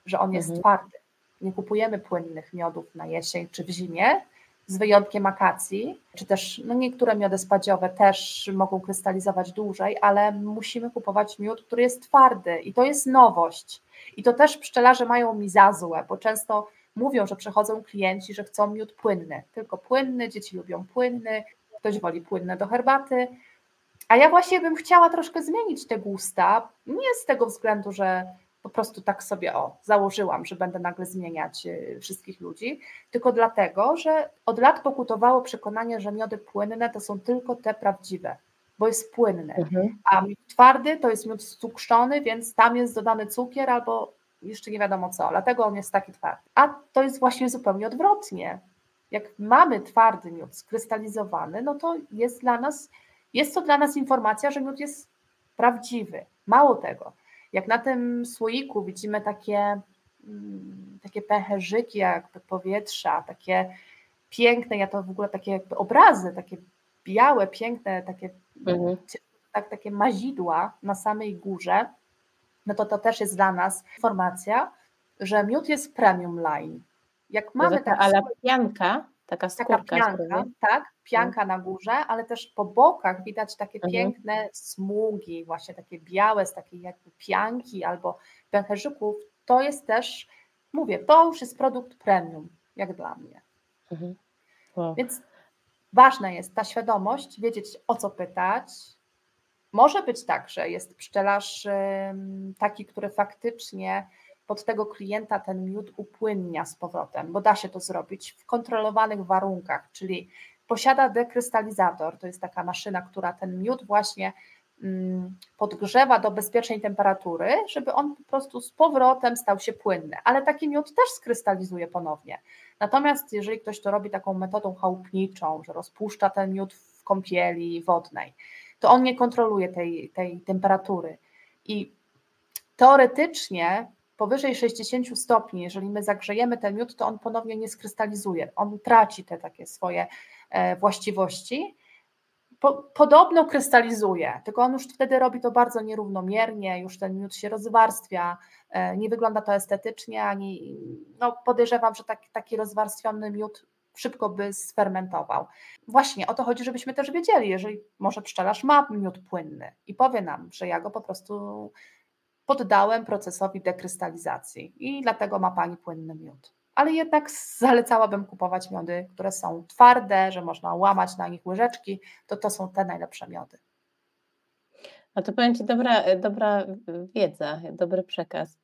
[SPEAKER 1] że on jest mhm. twardy. Nie kupujemy płynnych miodów na jesień czy w zimie, z wyjątkiem akacji, czy też no niektóre miody spadziowe też mogą krystalizować dłużej, ale musimy kupować miód, który jest twardy i to jest nowość. I to też pszczelarze mają mi za złe, bo często mówią, że przychodzą klienci, że chcą miód płynny, tylko płynny, dzieci lubią płynny, ktoś woli płynne do herbaty, a ja właśnie bym chciała troszkę zmienić te gusta, nie z tego względu, że po prostu tak sobie o, założyłam, że będę nagle zmieniać y, wszystkich ludzi, tylko dlatego, że od lat pokutowało przekonanie, że miody płynne to są tylko te prawdziwe, bo jest płynny, mhm. a miód twardy to jest miód cukrzony, więc tam jest dodany cukier albo jeszcze nie wiadomo co, dlatego on jest taki twardy. A to jest właśnie zupełnie odwrotnie. Jak mamy twardy miód skrystalizowany, no to jest dla nas, jest to dla nas informacja, że miód jest prawdziwy. Mało tego, jak na tym słoiku widzimy takie, mm, takie pęcherzyki jakby powietrza, takie piękne, ja to w ogóle takie jakby obrazy, takie białe, piękne, takie, mhm. tak, takie mazidła na samej górze, no to to też jest dla nas informacja, że miód jest premium line.
[SPEAKER 2] Jak mamy taka ale pianka, taka skórka.
[SPEAKER 1] Taka pianka, tak, pianka mhm. na górze, ale też po bokach widać takie mhm. piękne smugi, właśnie takie białe z takiej jakby pianki albo pęcherzyków. To jest też, mówię, to już jest produkt premium, jak dla mnie. Mhm. Wow. Więc ważna jest ta świadomość, wiedzieć o co pytać. Może być tak, że jest pszczelarz taki, który faktycznie pod tego klienta ten miód upłynnia z powrotem, bo da się to zrobić w kontrolowanych warunkach, czyli posiada dekrystalizator, to jest taka maszyna, która ten miód właśnie mm, podgrzewa do bezpiecznej temperatury, żeby on po prostu z powrotem stał się płynny, ale taki miód też skrystalizuje ponownie. Natomiast jeżeli ktoś to robi taką metodą chałupniczą, że rozpuszcza ten miód w kąpieli wodnej, to on nie kontroluje tej, tej temperatury i teoretycznie powyżej 60 stopni, jeżeli my zagrzejemy ten miód, to on ponownie nie skrystalizuje, on traci te takie swoje e, właściwości. podobno krystalizuje, tylko on już wtedy robi to bardzo nierównomiernie, już ten miód się rozwarstwia, e, nie wygląda to estetycznie, ani no podejrzewam, że taki, taki rozwarstwiony miód szybko by sfermentował. Właśnie o to chodzi, żebyśmy też wiedzieli, jeżeli może pszczelarz ma miód płynny i powie nam, że ja go po prostu poddałem procesowi dekrystalizacji i dlatego ma Pani płynny miód. Ale jednak zalecałabym kupować miody, które są twarde, że można łamać na nich łyżeczki, to to są te najlepsze miody.
[SPEAKER 2] A to powiem Ci, dobra, dobra wiedza, dobry przekaz,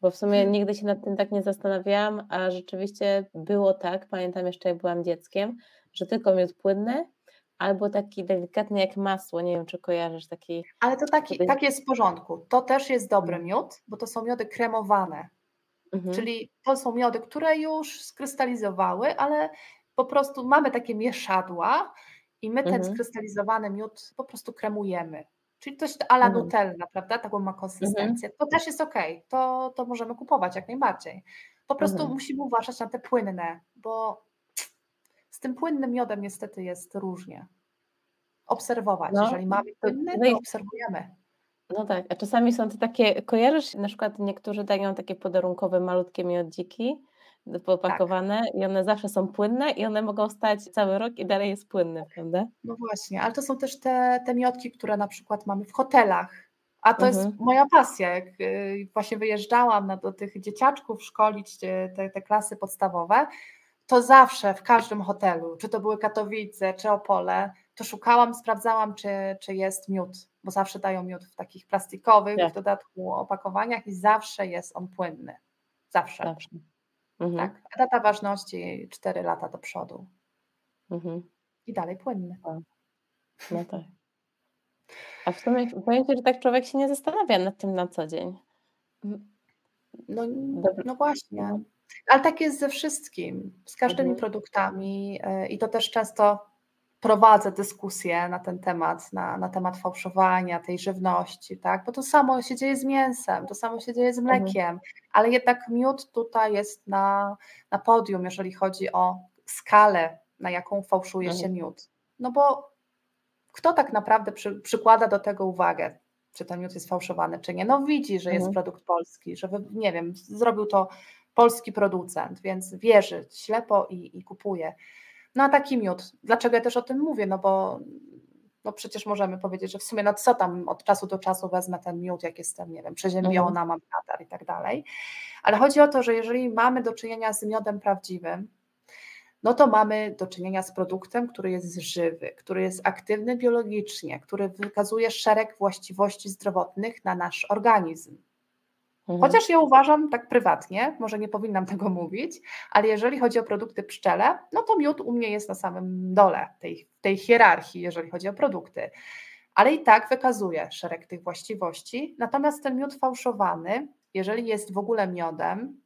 [SPEAKER 2] bo w sumie hmm. nigdy się nad tym tak nie zastanawiałam, a rzeczywiście było tak, pamiętam jeszcze jak byłam dzieckiem, że tylko miód płynny albo taki delikatny jak masło, nie wiem czy kojarzysz taki.
[SPEAKER 1] Ale to taki, taki... tak jest w porządku. To też jest dobry mhm. miód, bo to są miody kremowane. Mhm. Czyli to są miody, które już skrystalizowały, ale po prostu mamy takie mieszadła i my ten mhm. skrystalizowany miód po prostu kremujemy. Czyli coś ala mhm. Nutella, prawda? Taką ma konsystencję. Mhm. To też jest ok, to, to możemy kupować jak najbardziej. Po prostu mhm. musimy uważać na te płynne, bo z tym płynnym miodem niestety jest różnie. Obserwować. No, Jeżeli mamy płynny, to obserwujemy.
[SPEAKER 2] No tak, a czasami są to takie, kojarzysz, na przykład niektórzy dają takie podarunkowe malutkie miodziki popakowane tak. i one zawsze są płynne i one mogą stać cały rok i dalej jest płynny, prawda?
[SPEAKER 1] No właśnie, ale to są też te, te miodki, które na przykład mamy w hotelach, a to mhm. jest moja pasja. Jak y, właśnie wyjeżdżałam na, do tych dzieciaczków szkolić y, te, te klasy podstawowe, to zawsze w każdym hotelu, czy to były Katowice, czy Opole, to szukałam, sprawdzałam, czy, czy jest miód, bo zawsze dają miód w takich plastikowych, tak. w dodatku opakowaniach i zawsze jest on płynny. Zawsze. zawsze. Mhm. Tak. A data ważności 4 lata do przodu. Mhm. I dalej płynny.
[SPEAKER 2] No tak. A w sumie powiem że tak człowiek się nie zastanawia nad tym na co dzień.
[SPEAKER 1] No, no właśnie. Ale tak jest ze wszystkim, z każdymi mhm. produktami e, i to też często prowadzę dyskusje na ten temat, na, na temat fałszowania tej żywności, tak? Bo to samo się dzieje z mięsem, to samo się dzieje z mhm. mlekiem, mhm. ale jednak miód tutaj jest na, na podium, jeżeli chodzi o skalę, na jaką fałszuje mhm. się miód. No bo kto tak naprawdę przy, przykłada do tego uwagę? Czy ten miód jest fałszowany, czy nie? No widzi, że jest mhm. produkt polski, że nie wiem, zrobił to polski producent, więc wierzy ślepo i, i kupuje. No a taki miód, dlaczego ja też o tym mówię? No bo no przecież możemy powiedzieć, że w sumie no co tam od czasu do czasu wezmę ten miód, jak jestem, nie wiem, przeziębiona, mhm. mam katar i tak dalej. Ale chodzi o to, że jeżeli mamy do czynienia z miodem prawdziwym, no to mamy do czynienia z produktem, który jest żywy, który jest aktywny biologicznie, który wykazuje szereg właściwości zdrowotnych na nasz organizm. Mhm. Chociaż ja uważam tak prywatnie, może nie powinnam tego mówić, ale jeżeli chodzi o produkty pszczele, no to miód u mnie jest na samym dole tej, tej hierarchii, jeżeli chodzi o produkty. Ale i tak wykazuje szereg tych właściwości. Natomiast ten miód fałszowany, jeżeli jest w ogóle miodem,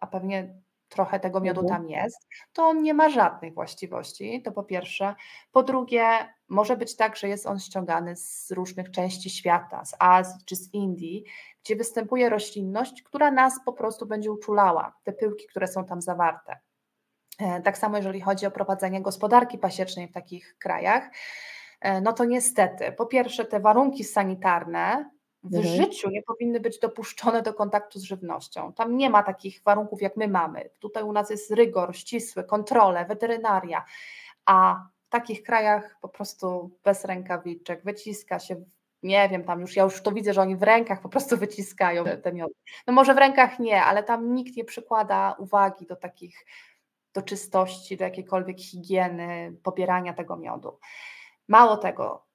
[SPEAKER 1] a pewnie trochę tego miodu mhm. tam jest, to on nie ma żadnych właściwości, to po pierwsze. Po drugie, może być tak, że jest on ściągany z różnych części świata, z Azji czy z Indii, gdzie występuje roślinność, która nas po prostu będzie uczulała, te pyłki, które są tam zawarte. E, tak samo jeżeli chodzi o prowadzenie gospodarki pasiecznej w takich krajach, e, no to niestety, po pierwsze, te warunki sanitarne w mhm. życiu nie powinny być dopuszczone do kontaktu z żywnością. Tam nie ma takich warunków, jak my mamy. Tutaj u nas jest rygor ścisły, kontrole, weterynaria, a w takich krajach po prostu bez rękawiczek wyciska się nie wiem, tam już ja już to widzę, że oni w rękach po prostu wyciskają te miody. No może w rękach nie, ale tam nikt nie przykłada uwagi do takich, do czystości, do jakiejkolwiek higieny, pobierania tego miodu. Mało tego,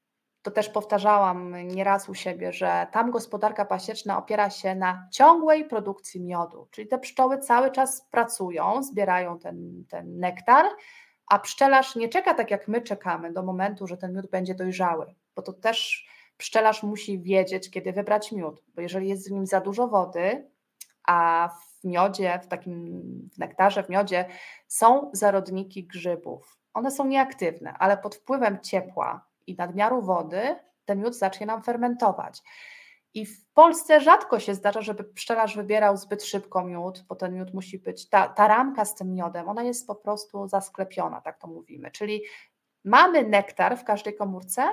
[SPEAKER 1] to też powtarzałam nieraz u siebie, że tam gospodarka pasieczna opiera się na ciągłej produkcji miodu, czyli te pszczoły cały czas pracują, zbierają ten, ten nektar, a pszczelarz nie czeka tak jak my czekamy do momentu, że ten miód będzie dojrzały, bo to też pszczelarz musi wiedzieć, kiedy wybrać miód, bo jeżeli jest w nim za dużo wody, a w miodzie, w takim w nektarze, w miodzie są zarodniki grzybów. One są nieaktywne, ale pod wpływem ciepła i nadmiaru wody ten miód zacznie nam fermentować. I w Polsce rzadko się zdarza, żeby pszczelarz wybierał zbyt szybko miód, bo ten miód musi być, ta, ta ramka z tym miodem, ona jest po prostu zasklepiona, tak to mówimy. Czyli mamy nektar w każdej komórce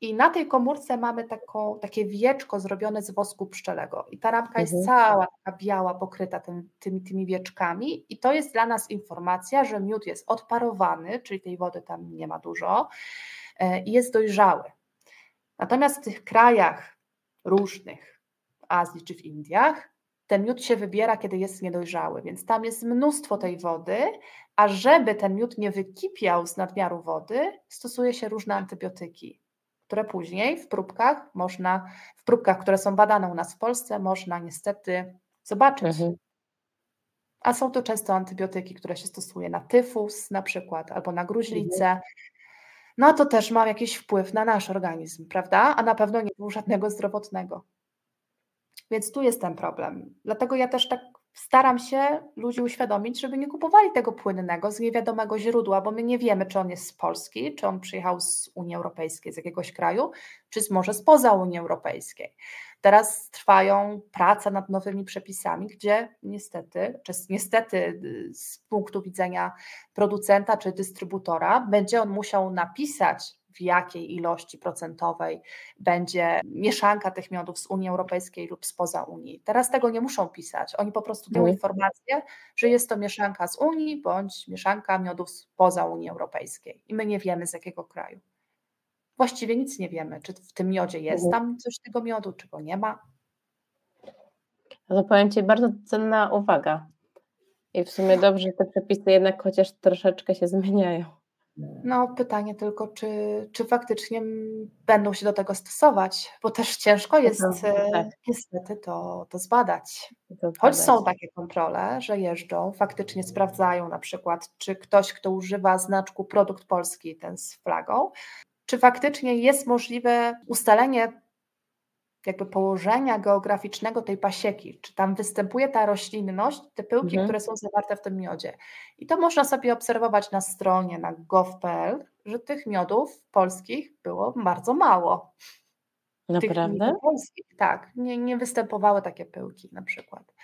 [SPEAKER 1] i na tej komórce mamy taką, takie wieczko zrobione z wosku pszczelego. I ta ramka mhm. jest cała taka biała, pokryta tym, tymi, tymi wieczkami. I to jest dla nas informacja, że miód jest odparowany, czyli tej wody tam nie ma dużo jest dojrzały. Natomiast w tych krajach różnych, w Azji czy w Indiach, ten miód się wybiera, kiedy jest niedojrzały, więc tam jest mnóstwo tej wody, a żeby ten miód nie wykipiał z nadmiaru wody, stosuje się różne antybiotyki, które później w próbkach można, w próbkach, które są badane u nas w Polsce, można niestety zobaczyć. Mhm. A są to często antybiotyki, które się stosuje na tyfus na przykład, albo na gruźlicę, mhm no to też ma jakiś wpływ na nasz organizm, prawda? A na pewno nie był żadnego zdrowotnego. Więc tu jest ten problem. Dlatego ja też tak staram się ludzi uświadomić, żeby nie kupowali tego płynnego z niewiadomego źródła, bo my nie wiemy, czy on jest z Polski, czy on przyjechał z Unii Europejskiej, z jakiegoś kraju, czy może spoza Unii Europejskiej. Teraz trwają prace nad nowymi przepisami, gdzie niestety, czy niestety y, z punktu widzenia producenta czy dystrybutora, będzie on musiał napisać, w jakiej ilości procentowej będzie mieszanka tych miodów z Unii Europejskiej lub spoza Unii. Teraz tego nie muszą pisać. Oni po prostu mają mhm. informację, że jest to mieszanka z Unii bądź mieszanka miodów spoza Unii Europejskiej. I my nie wiemy z jakiego kraju właściwie nic nie wiemy, czy w tym miodzie jest tam coś tego miodu, czy go nie ma.
[SPEAKER 2] No to powiem Ci, bardzo cenna uwaga. I w sumie dobrze, że te przepisy jednak chociaż troszeczkę się zmieniają.
[SPEAKER 1] No, pytanie tylko, czy, czy faktycznie będą się do tego stosować, bo też ciężko jest e, tak. niestety to, to zbadać. To Choć są takie kontrole, że jeżdżą, faktycznie sprawdzają na przykład, czy ktoś, kto używa znaczku produkt polski, ten z flagą, czy faktycznie jest możliwe ustalenie jakby położenia geograficznego tej pasieki, czy tam występuje ta roślinność, te pyłki, mhm. które są zawarte w tym miodzie. I to można sobie obserwować na stronie na gov.pl, że tych miodów polskich było bardzo mało.
[SPEAKER 2] Naprawdę?
[SPEAKER 1] polskich, tak. Nie, nie występowały takie pyłki na przykład.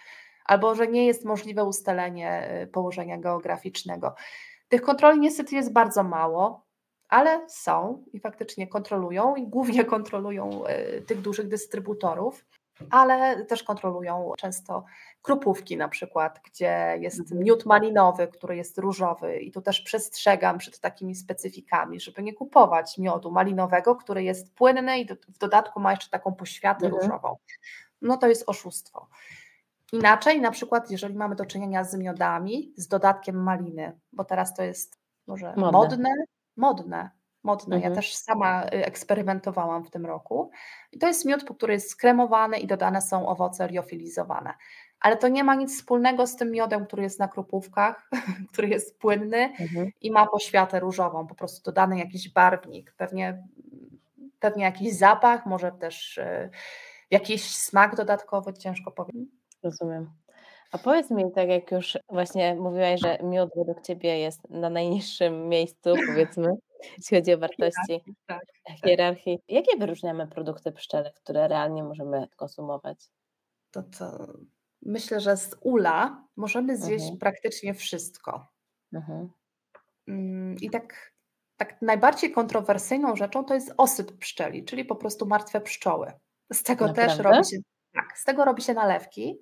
[SPEAKER 1] Albo że nie jest możliwe ustalenie y, położenia geograficznego. Tych kontroli niestety jest bardzo mało ale są i faktycznie kontrolują i głównie kontrolują e, tych dużych dystrybutorów. ale też kontrolują często krupówki na przykład, gdzie jest mhm. miód malinowy, który jest różowy i tu też przestrzegam przed takimi specyfikami, żeby nie kupować miodu malinowego, który jest płynny i w dodatku ma jeszcze taką poświatę mhm. różową. No to jest oszustwo. Inaczej, na przykład, jeżeli mamy do czynienia z miodami, z dodatkiem maliny, bo teraz to jest może modne, modne, modne modne. Mhm. Ja też sama y, eksperymentowałam w tym roku. I to jest miód, który jest skremowany i dodane są owoce liofilizowane. Ale to nie ma nic wspólnego z tym miodem, który jest na krupówkach, który jest płynny mhm. i ma poświatę różową, po prostu dodany jakiś barwnik, pewnie, pewnie jakiś zapach, może też y, jakiś smak dodatkowy, ciężko powiedzieć.
[SPEAKER 2] Rozumiem. A powiedz mi, tak jak już właśnie mówiłaś, że miód według Ciebie jest na najniższym miejscu, powiedzmy, jeśli chodzi o wartości tak, tak. hierarchii. Jakie wyróżniamy produkty pszczele, które realnie możemy konsumować?
[SPEAKER 1] To co? Myślę, że z ula możemy zjeść mhm. praktycznie wszystko. Mhm. Mm, I tak, tak najbardziej kontrowersyjną rzeczą to jest osyp pszczeli, czyli po prostu martwe pszczoły. Z tego Naprawdę? też robi się, tak, z tego robi się nalewki.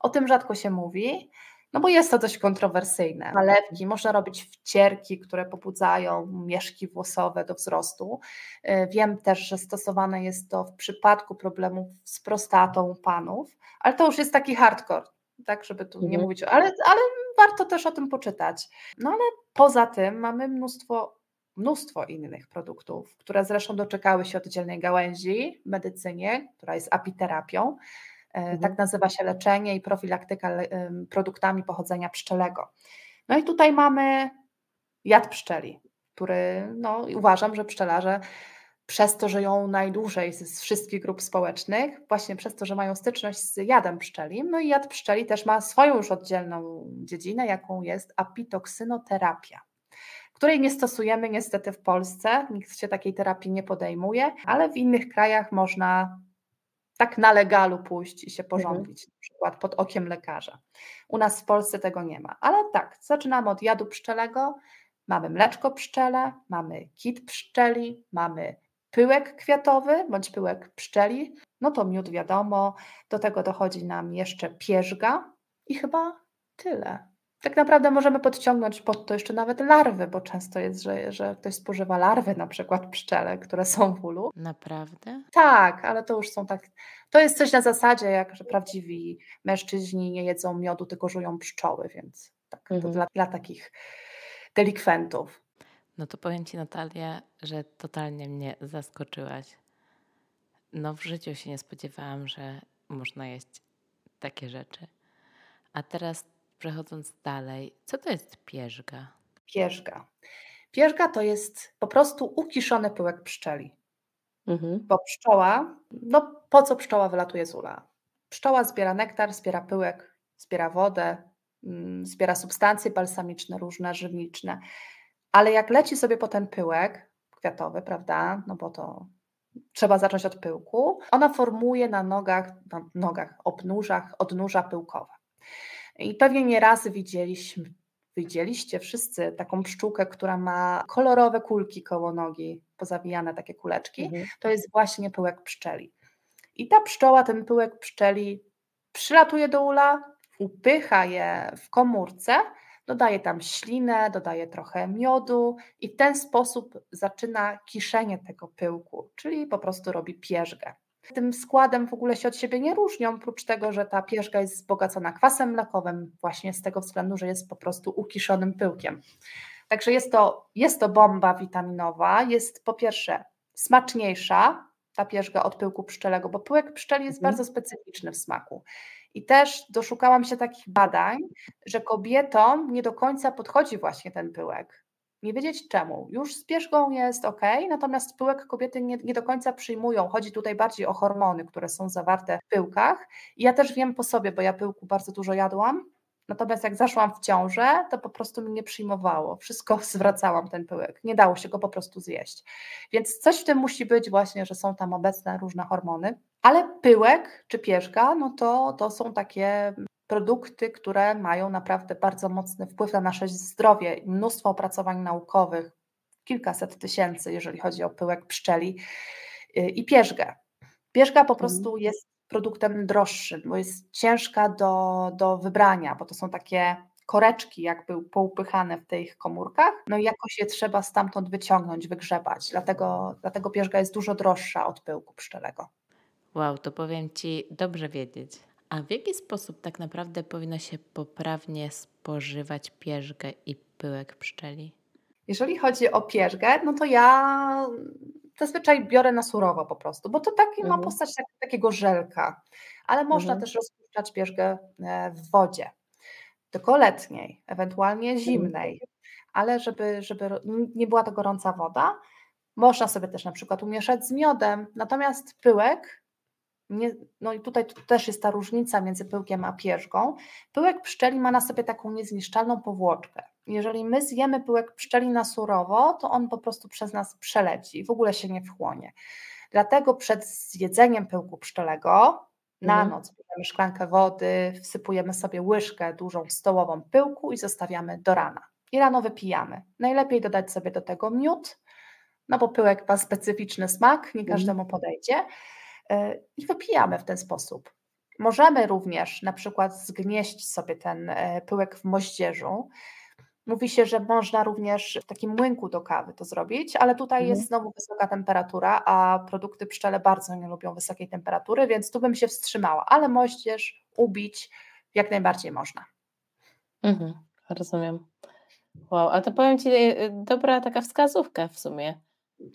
[SPEAKER 1] O tym rzadko się mówi, no bo jest to dość kontrowersyjne. Nalewki można robić wcierki, które pobudzają mieszki włosowe do wzrostu. E, wiem też, że stosowane jest to w przypadku problemów z prostatą u panów, ale to już jest taki hardcore, tak, żeby tu mhm. nie mówić, ale, ale warto też o tym poczytać. No ale poza tym mamy mnóstwo mnóstwo innych produktów, które zresztą doczekały się oddzielnej gałęzi w medycynie, która jest apiterapią. E, mhm. Tak nazywa się leczenie i profilaktyka produktami pochodzenia pszczelego. No i tutaj mamy jad pszczeli, który no, uważam, że pszczelarze przez to, że ją najdłużej z wszystkich grup społecznych, właśnie przez to, że mają styczność z jadem pszczeli, no i jad pszczeli też ma swoją już oddzielną dziedzinę, jaką jest apitoksynoterapia której nie stosujemy niestety w Polsce, nikt się takiej terapii nie podejmuje, ale w innych krajach można tak na legalu pójść i się mhm. porządlić, mhm. na przykład pod okiem lekarza. U nas w Polsce tego nie ma, ale tak, zaczynamy od jadu pszczelego, mamy mleczko pszczele, mamy kit pszczeli, mamy pyłek kwiatowy bądź pyłek pszczeli, no to miód wiadomo, do tego dochodzi nam jeszcze pierzga i chyba tyle tak naprawdę możemy podciągnąć pod to jeszcze nawet larwy, bo często jest, że, że ktoś spożywa larwy, na przykład pszczele, które są w ulu.
[SPEAKER 2] Naprawdę?
[SPEAKER 1] Tak, ale to już są tak. To jest coś na zasadzie, jak że prawdziwi mężczyźni nie jedzą miodu, tylko żują pszczoły, więc tak, mhm. to dla, dla takich delikwentów.
[SPEAKER 2] No to powiem Ci, Natalia, że totalnie mnie zaskoczyłaś. No, w życiu się nie spodziewałam, że można jeść takie rzeczy. A teraz Przechodząc dalej, co to jest pierzga?
[SPEAKER 1] Pierzga. Pierzga to jest po prostu ukiszony pyłek pszczeli. Mhm. Bo pszczoła, no po co pszczoła wylatuje z ula? Pszczoła zbiera nektar, zbiera pyłek, zbiera wodę, mm, zbiera substancje balsamiczne, różne, żywniczne. Ale jak leci sobie po ten pyłek kwiatowy, prawda, no bo to trzeba zacząć od pyłku, ona formuje na nogach, na nogach, obnóżach, odnóża pyłkowe. I pewnie nie raz widzieliśmy, widzieliście wszyscy taką pszczółkę, która ma kolorowe kulki koło nogi, pozawijane takie kuleczki. Mhm. To jest właśnie pyłek pszczeli. I ta pszczoła, ten pyłek pszczeli przylatuje do ula, upycha je w komórce, dodaje tam ślinę, dodaje trochę miodu i w ten sposób zaczyna kiszenie tego pyłku, czyli po prostu robi pierzgę. Tym składem w ogóle się od siebie nie różnią, oprócz tego, że ta pierzga jest wzbogacona kwasem mlekowym, właśnie z tego względu, że jest po prostu ukiszonym pyłkiem. Także jest to, jest to bomba witaminowa. Jest po pierwsze smaczniejsza ta pierzga od pyłku pszczelego, bo pyłek pszczeli jest mhm. bardzo specyficzny w smaku. I też doszukałam się takich badań, że kobietom nie do końca podchodzi właśnie ten pyłek nie wiedzieć czemu. Już z pierzgą jest ok, natomiast pyłek kobiety nie, nie, do końca przyjmują. Chodzi tutaj bardziej o hormony, które są zawarte w pyłkach. I ja też wiem po sobie, bo ja pyłku bardzo dużo jadłam. Natomiast jak zaszłam w ciążę, to po prostu mi nie przyjmowało. Wszystko zwracałam ten pyłek. Nie dało się go po prostu zjeść. Więc coś w tym musi być właśnie, że są tam obecne różne hormony. Ale pyłek czy pierzga, no to, to są takie produkty, które mają naprawdę bardzo mocny wpływ na nasze zdrowie. Mnóstwo opracowań naukowych, kilkaset tysięcy, jeżeli chodzi o pyłek pszczeli y, i pierzgę. Pierzga po mhm. prostu jest produktem droższym, bo jest ciężka do, do wybrania, bo to są takie koreczki jakby poupychane w tych komórkach, no i jakoś je trzeba stamtąd wyciągnąć, wygrzebać, dlatego, dlatego pierzga jest dużo droższa od pyłku pszczelego.
[SPEAKER 2] Wow, to powiem Ci, dobrze wiedzieć. A w jaki sposób tak naprawdę powinno się poprawnie spożywać pierzgę i pyłek pszczeli?
[SPEAKER 1] Jeżeli chodzi o pierzgę, no to ja zazwyczaj biorę na surowo po prostu, bo to taki mhm. ma postać tak, takiego żelka, ale można mhm. też rozpuszczać pierzgę e, w wodzie, tylko letniej, ewentualnie mhm. zimnej, ale żeby, żeby nie była to gorąca woda, można sobie też na przykład umieszać z miodem, natomiast pyłek nie, no i tutaj też jest ta różnica między pyłkiem a pierzgą. Pyłek pszczeli ma na sobie taką niezniszczalną powłoczkę. Jeżeli my zjemy pyłek pszczeli na surowo, to on po prostu przez nas przeleci i w ogóle się nie wchłonie. Dlatego przed zjedzeniem pyłku pszczelego na mhm. noc bierzemy szklankę wody, wsypujemy sobie łyżkę dużą stołową pyłku i zostawiamy do rana. I rano wypijamy. Najlepiej dodać sobie do tego miód, no bo pyłek ma specyficzny smak, nie mhm. każdemu podejdzie i wypijamy w ten sposób. Możemy również na przykład zgnieść sobie ten e, pyłek w moździerzu. Mówi się, że można również w takim młynku do kawy to zrobić, ale tutaj mhm. jest znowu wysoka temperatura, a produkty pszczele bardzo nie lubią wysokiej temperatury, więc tu bym się wstrzymała, ale moździerz ubić jak najbardziej można.
[SPEAKER 2] Mhm, rozumiem. Wow, a to powiem Ci, y, dobra taka wskazówka w sumie.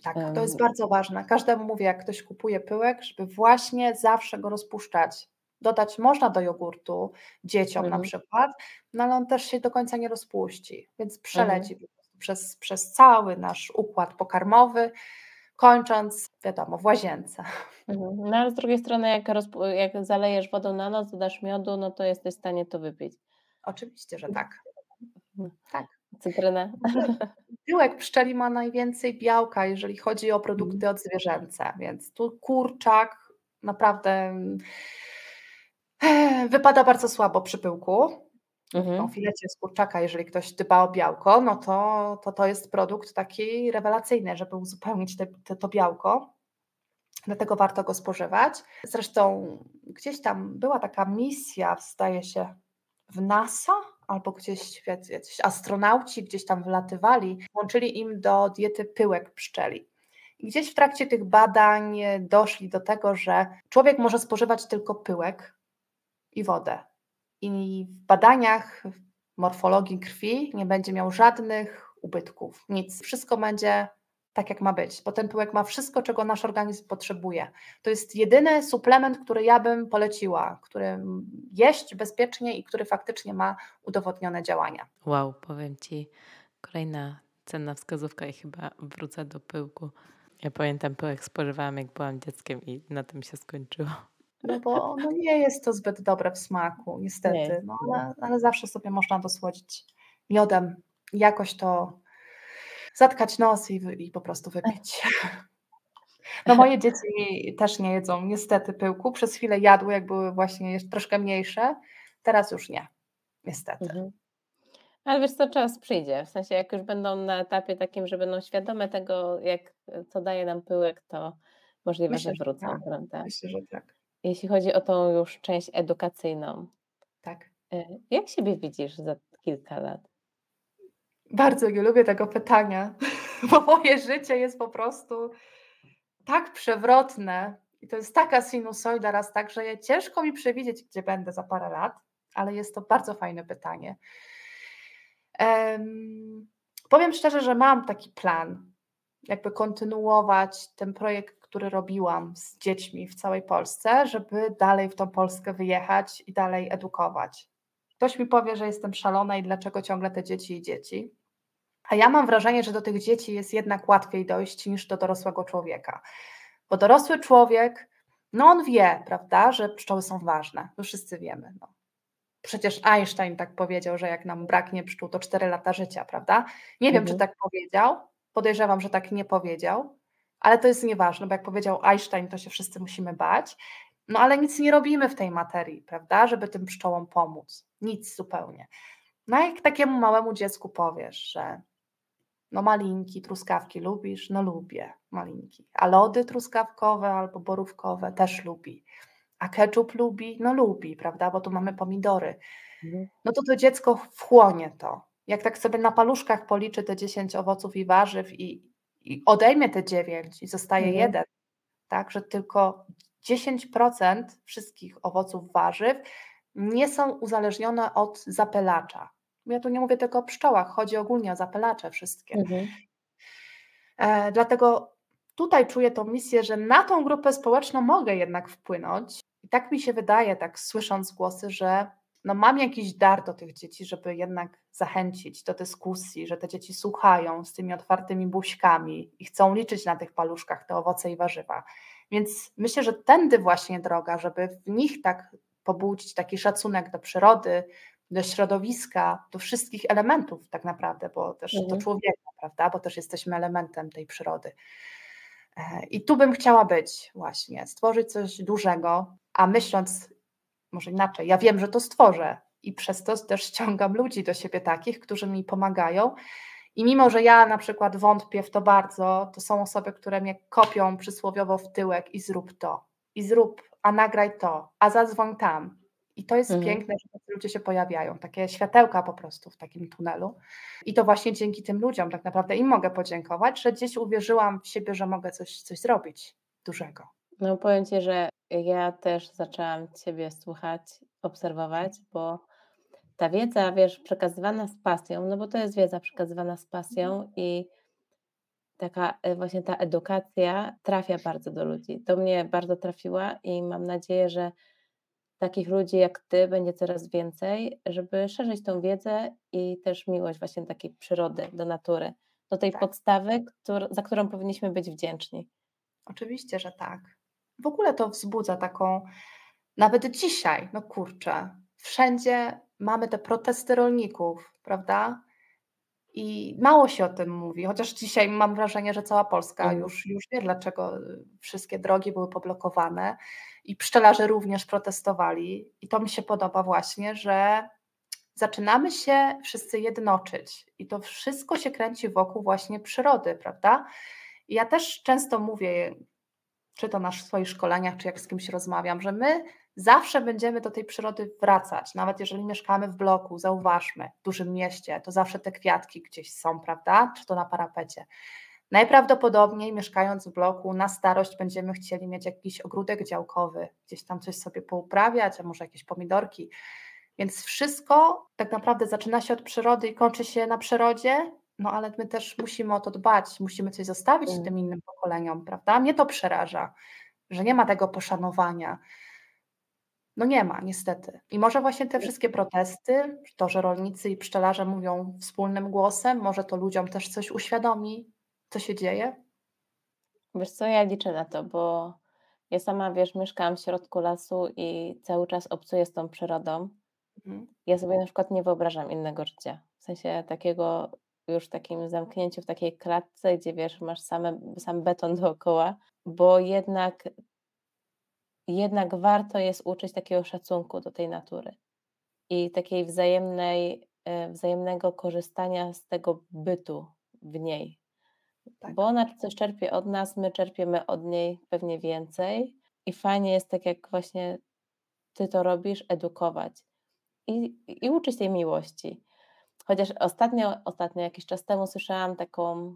[SPEAKER 1] Tak, to jest bardzo ważne. Każdemu mówię, jak ktoś kupuje pyłek, żeby właśnie zawsze go rozpuszczać. Dodać można do jogurtu dzieciom mhm. na przykład, no ale on też się do końca nie rozpuści, więc przeleci mhm. przez, przez cały nasz układ pokarmowy, kończąc, wiadomo, w łazience.
[SPEAKER 2] Mhm. No ale z drugiej strony, jak, jak zalejesz wodą na noc, dodasz miodu, no to jesteś w stanie to wypić.
[SPEAKER 1] Oczywiście, że tak.
[SPEAKER 2] Mhm. Tak. Cytrynę.
[SPEAKER 1] Pyłek pszczeli ma najwięcej białka, jeżeli chodzi o produkty mhm. odzwierzęce, więc tu kurczak naprawdę mm, wypada bardzo słabo przy pyłku. Mhm. filecie z kurczaka, jeżeli ktoś dba o białko, no to, to to jest produkt taki rewelacyjny, żeby uzupełnić te, te, to białko. Dlatego warto go spożywać. Zresztą gdzieś tam była taka misja, zdaje się, w NASA, albo gdzieś jacyś astronauci gdzieś tam wylatywali, włączyli im do diety pyłek pszczeli. I gdzieś w trakcie tych badań doszli do tego, że człowiek może spożywać tylko pyłek i wodę. I w badaniach morfologii krwi nie będzie miał żadnych ubytków, nic. Wszystko będzie tak, jak ma być, bo ten pyłek ma wszystko, czego nasz organizm potrzebuje. To jest jedyny suplement, który ja bym poleciła, który jeść bezpiecznie i który faktycznie ma udowodnione działania.
[SPEAKER 2] Wow, powiem Ci, kolejna cenna wskazówka i chyba wrócę do pyłku. Ja pamiętam, pyłek spożywałam, jak byłam dzieckiem i na tym się skończyło.
[SPEAKER 1] No bo no nie jest to zbyt dobre w smaku, niestety, no, ale, ale zawsze sobie można dosłodzić miodem. Jakoś to zatkać nos i, i po prostu wypić. No moje dzieci też nie jedzą niestety pyłku. Przez chwilę jadły, jak były właśnie troszkę mniejsze. Teraz już nie, niestety. Mhm.
[SPEAKER 2] Ale wiesz co, czas przyjdzie. W sensie jak już będą na etapie takim, że będą świadome tego, jak co daje nam pyłek, to możliwe, Myślę, że wrócą, tak. prawda?
[SPEAKER 1] Myślę, że tak.
[SPEAKER 2] Jeśli chodzi o tą już część edukacyjną.
[SPEAKER 1] Tak.
[SPEAKER 2] Y, jak siebie widzisz za kilka lat?
[SPEAKER 1] Bardzo nie lubię tego pytania, bo moje życie jest po prostu tak przewrotne i to jest taka sinusoida raz tak, że ciężko mi przewidzieć, gdzie będę za parę lat, ale jest to bardzo fajne pytanie. Um, powiem szczerze, że mam taki plan, jakby kontynuować ten projekt, który robiłam z dziećmi w całej Polsce, żeby dalej w tą Polskę wyjechać i dalej edukować. Ktoś mi powie, że jestem szalona i dlaczego ciągle te dzieci i dzieci. A ja mam wrażenie, że do tych dzieci jest jednak łatwiej dojść niż do dorosłego człowieka. Bo dorosły człowiek, no on wie, prawda, że pszczoły są ważne. To wszyscy wiemy. No. Przecież Einstein tak powiedział, że jak nam braknie pszczół, to 4 lata życia, prawda? Nie wiem, mhm. czy tak powiedział. Podejrzewam, że tak nie powiedział, ale to jest nieważne, bo jak powiedział Einstein, to się wszyscy musimy bać. No ale nic nie robimy w tej materii, prawda, żeby tym pszczołom pomóc. Nic zupełnie. No jak takiemu małemu dziecku powiesz, że no malinki, truskawki lubisz? No lubię malinki. A lody truskawkowe albo borówkowe też lubi. A ketchup lubi? No lubi, prawda, bo tu mamy pomidory. Mhm. No to to dziecko wchłonie to. Jak tak sobie na paluszkach policzy te 10 owoców i warzyw i, i odejmie te 9 i zostaje mhm. jeden, tak, że tylko 10% wszystkich owoców, warzyw nie są uzależnione od zapelacza. Ja tu nie mówię tylko o pszczołach, chodzi ogólnie o zapelacze wszystkie. Mhm. E, dlatego tutaj czuję tą misję, że na tą grupę społeczną mogę jednak wpłynąć. I tak mi się wydaje, tak słysząc głosy, że no mam jakiś dar do tych dzieci, żeby jednak zachęcić do dyskusji, że te dzieci słuchają z tymi otwartymi buźkami i chcą liczyć na tych paluszkach te owoce i warzywa. Więc myślę, że tędy właśnie droga, żeby w nich tak pobudzić taki szacunek do przyrody, do środowiska, do wszystkich elementów tak naprawdę, bo też mhm. do człowieka, prawda, bo też jesteśmy elementem tej przyrody. E, I tu bym chciała być właśnie, stworzyć coś dużego, a myśląc może inaczej, ja wiem, że to stworzę i przez to też ściągam ludzi do siebie takich, którzy mi pomagają. I mimo, że ja na przykład wątpię w to bardzo, to są osoby, które mnie kopią przysłowiowo w tyłek i zrób to, i zrób, a nagraj to, a zadzwoń tam. I to jest mhm. piękne, że tacy ludzie się pojawiają, takie światełka po prostu w takim tunelu. I to właśnie dzięki tym ludziom tak naprawdę im mogę podziękować, że gdzieś uwierzyłam w siebie, że mogę coś, coś zrobić dużego.
[SPEAKER 2] No powiem Ci, że ja też zaczęłam Ciebie słuchać, obserwować, bo ta wiedza, wiesz, przekazywana z pasją, no bo to jest wiedza przekazywana z pasją mhm. i taka e, właśnie ta edukacja trafia bardzo do ludzi. Do mnie bardzo trafiła i mam nadzieję, że takich ludzi jak Ty będzie coraz więcej, żeby szerzyć tą wiedzę i też miłość właśnie takiej przyrody, do natury, do tej tak. podstawy, który, za którą powinniśmy być wdzięczni.
[SPEAKER 1] Oczywiście, że tak w ogóle to wzbudza taką, nawet dzisiaj, no kurczę, wszędzie mamy te protesty rolników, prawda? I mało się o tym mówi, chociaż dzisiaj mam wrażenie, że cała Polska mhm. już, już wie, dlaczego wszystkie drogi były poblokowane i pszczelarze również protestowali. I to mi się podoba właśnie, że zaczynamy się wszyscy jednoczyć i to wszystko się kręci wokół właśnie przyrody, prawda? I ja też często mówię, czy to na swoich szkoleniach, czy jak z kimś rozmawiam, że my zawsze będziemy do tej przyrody wracać, nawet jeżeli mieszkamy w bloku, zauważmy, w dużym mieście, to zawsze te kwiatki gdzieś są, prawda? Czy to na parapecie. Najprawdopodobniej mieszkając w bloku na starość będziemy chcieli mieć jakiś ogródek działkowy, gdzieś tam coś sobie pouprawiać, a może jakieś pomidorki. Więc wszystko tak naprawdę zaczyna się od przyrody i kończy się na przyrodzie, no ale my też musimy o to dbać, musimy coś zostawić mm. tym innym pokoleniom, prawda? Mnie to przeraża, że nie ma tego poszanowania. No nie ma, niestety. I może właśnie te wszystkie protesty, to, że rolnicy i pszczelarze mówią wspólnym głosem, może to ludziom też coś uświadomi, co się dzieje?
[SPEAKER 2] Wiesz co, ja liczę na to, bo ja sama, wiesz, mieszkałam w środku lasu i cały czas obcuję z tą przyrodą. Mhm. Ja sobie na przykład nie wyobrażam innego życia. W sensie takiego już takim zamknięciu w takiej klatce, gdzie wiesz, masz same, sam beton dookoła, bo jednak, jednak warto jest uczyć takiego szacunku do tej natury i takiej wzajemnej, e, wzajemnego korzystania z tego bytu w niej. Tak. Bo ona coś czerpie od nas, my czerpiemy od niej pewnie więcej i fajnie jest tak, jak właśnie ty to robisz, edukować i, i uczyć tej miłości. Chociaż ostatnio, ostatnio jakiś czas temu słyszałam taką,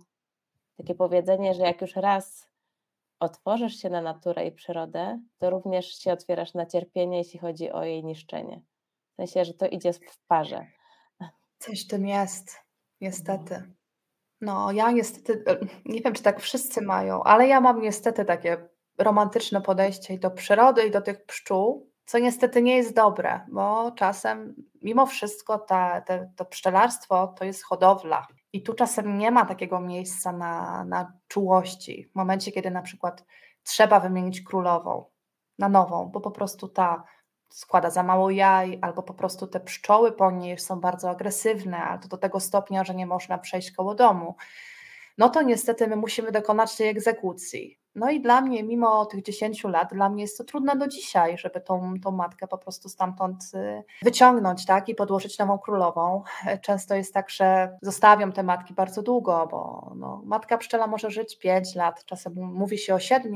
[SPEAKER 2] takie powiedzenie, że jak już raz otworzysz się na naturę i przyrodę, to również się otwierasz na cierpienie, jeśli chodzi o jej niszczenie. W sensie, że to idzie w parze.
[SPEAKER 1] Coś w tym jest, niestety. No, ja niestety, e, nie wiem, czy tak wszyscy mają, ale ja mam niestety takie romantyczne podejście i do przyrody, i do tych pszczół, co niestety nie jest dobre, bo czasem mimo wszystko ta, te, to pszczelarstwo to jest hodowla i tu czasem nie ma takiego miejsca na, na czułości. W momencie, kiedy na przykład trzeba wymienić królową na nową, bo po prostu ta składa za mało jaj, albo po prostu te pszczoły po niej są bardzo agresywne, albo do tego stopnia, że nie można przejść koło domu, no to niestety my musimy dokonać tej egzekucji. No i dla mnie, mimo tych 10 lat, dla mnie jest to trudne do dzisiaj, żeby tą, tą matkę po prostu stamtąd y, wyciągnąć tak, i podłożyć nową królową. Często jest tak, że zostawiam te matki bardzo długo, bo no, matka pszczela może żyć 5 lat, czasem mówi się o 7,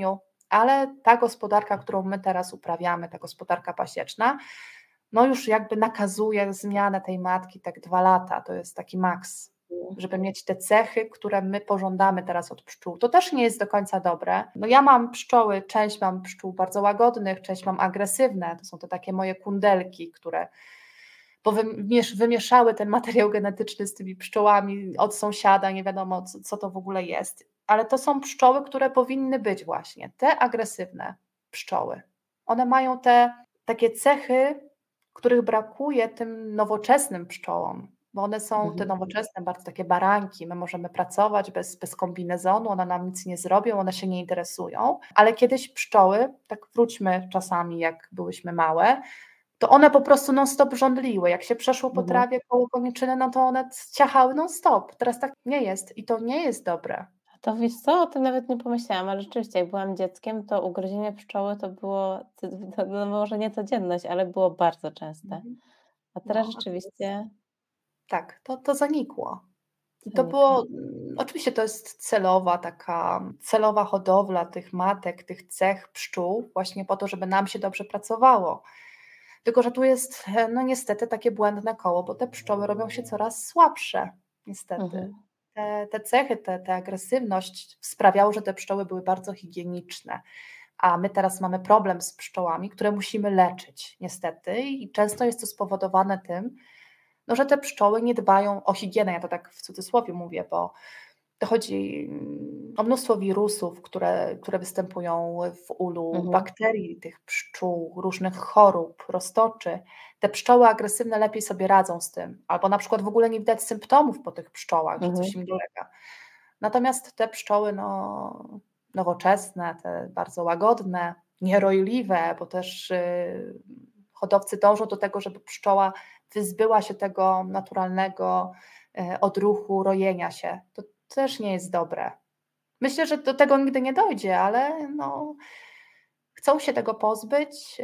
[SPEAKER 1] ale ta gospodarka, którą my teraz uprawiamy, ta gospodarka pasieczna, no już jakby nakazuje zmianę tej matki tak dwa lata, to jest taki maks, żeby mieć te cechy, które my pożądamy teraz od pszczół. To też nie jest do końca dobre. No ja mam pszczoły, część mam pszczół bardzo łagodnych, część mam agresywne, to są to takie moje kundelki, które bo wymieszały ten materiał genetyczny z tymi pszczołami od sąsiada, nie wiadomo co, co to w ogóle jest. Ale to są pszczoły, które powinny być właśnie, te agresywne pszczoły. One mają te takie cechy, których brakuje tym nowoczesnym pszczołom, bo one są mhm. te nowoczesne, bardzo takie baranki. My możemy pracować bez, bez kombinezonu, one nam nic nie zrobią, one się nie interesują. Ale kiedyś pszczoły, tak wróćmy czasami, jak byłyśmy małe, to one po prostu non-stop żądliły. Jak się przeszło po mhm. trawie koło koniczyny, no to one ciachały non-stop. Teraz tak nie jest i to nie jest dobre.
[SPEAKER 2] To wiesz co, o tym nawet nie pomyślałam, ale rzeczywiście jak byłam dzieckiem, to ugryzienie pszczoły to było, to, no może nie codzienność, ale było bardzo częste. Mhm. A teraz no, rzeczywiście...
[SPEAKER 1] Tak, to, to zanikło. I to było, mm, oczywiście to jest celowa taka, celowa hodowla tych matek, tych cech pszczół, właśnie po to, żeby nam się dobrze pracowało. Tylko, że tu jest e, no niestety takie błędne koło, bo te pszczoły robią się coraz słabsze, niestety. Mhm. Te, te cechy, te, ta agresywność sprawiały, że te pszczoły były bardzo higieniczne. A my teraz mamy problem z pszczołami, które musimy leczyć, niestety, i często jest to spowodowane tym, no, że te pszczoły nie dbają o higienę. Ja to tak w cudzysłowie mówię, bo chodzi mm, o mnóstwo wirusów, które, które występują w ulu, mhm. bakterii, tych pszczół, różnych chorób, roztoczy. Te pszczoły agresywne lepiej sobie radzą z tym, albo na przykład w ogóle nie widać symptomów po tych pszczołach, mhm. że coś mhm. im dolega. Natomiast te pszczoły no, nowoczesne, te bardzo łagodne, nierojliwe, bo też yy, hodowcy dążą do tego, żeby pszczoła wyzbyła się tego naturalnego yy, odruchu rojenia się. To też nie jest dobre. Myślę, że do tego nigdy nie dojdzie, ale no, chcą się tego pozbyć.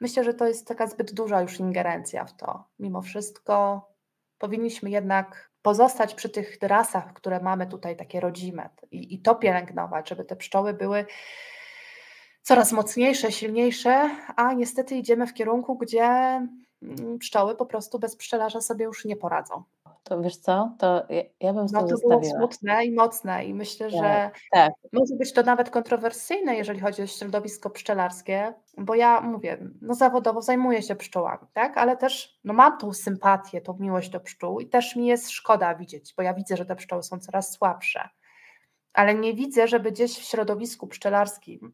[SPEAKER 1] Myślę, że to jest taka zbyt duża już ingerencja w to. Mimo wszystko powinniśmy jednak pozostać przy tych rasach, które mamy tutaj, takie rodzime, i, i to pielęgnować, żeby te pszczoły były coraz mocniejsze, silniejsze, a niestety idziemy w kierunku, gdzie mm, pszczoły po prostu bez pszczelarza sobie już nie poradzą.
[SPEAKER 2] To wiesz co, to ja, ja bym
[SPEAKER 1] No to było smutne i mocne i myślę, Tak, że
[SPEAKER 2] tak.
[SPEAKER 1] może być to nawet kontrowersyjne, jeżeli chodzi o środowisko pszczelarskie, bo ja mówię, no zawodowo zajmuję się pszczołami, tak, ale też no mam tą sympatię, tą miłość do pszczół i też mi jest szkoda widzieć, bo ja widzę, że te pszczoły są coraz słabsze, ale nie widzę, żeby gdzieś w środowisku pszczelarskim,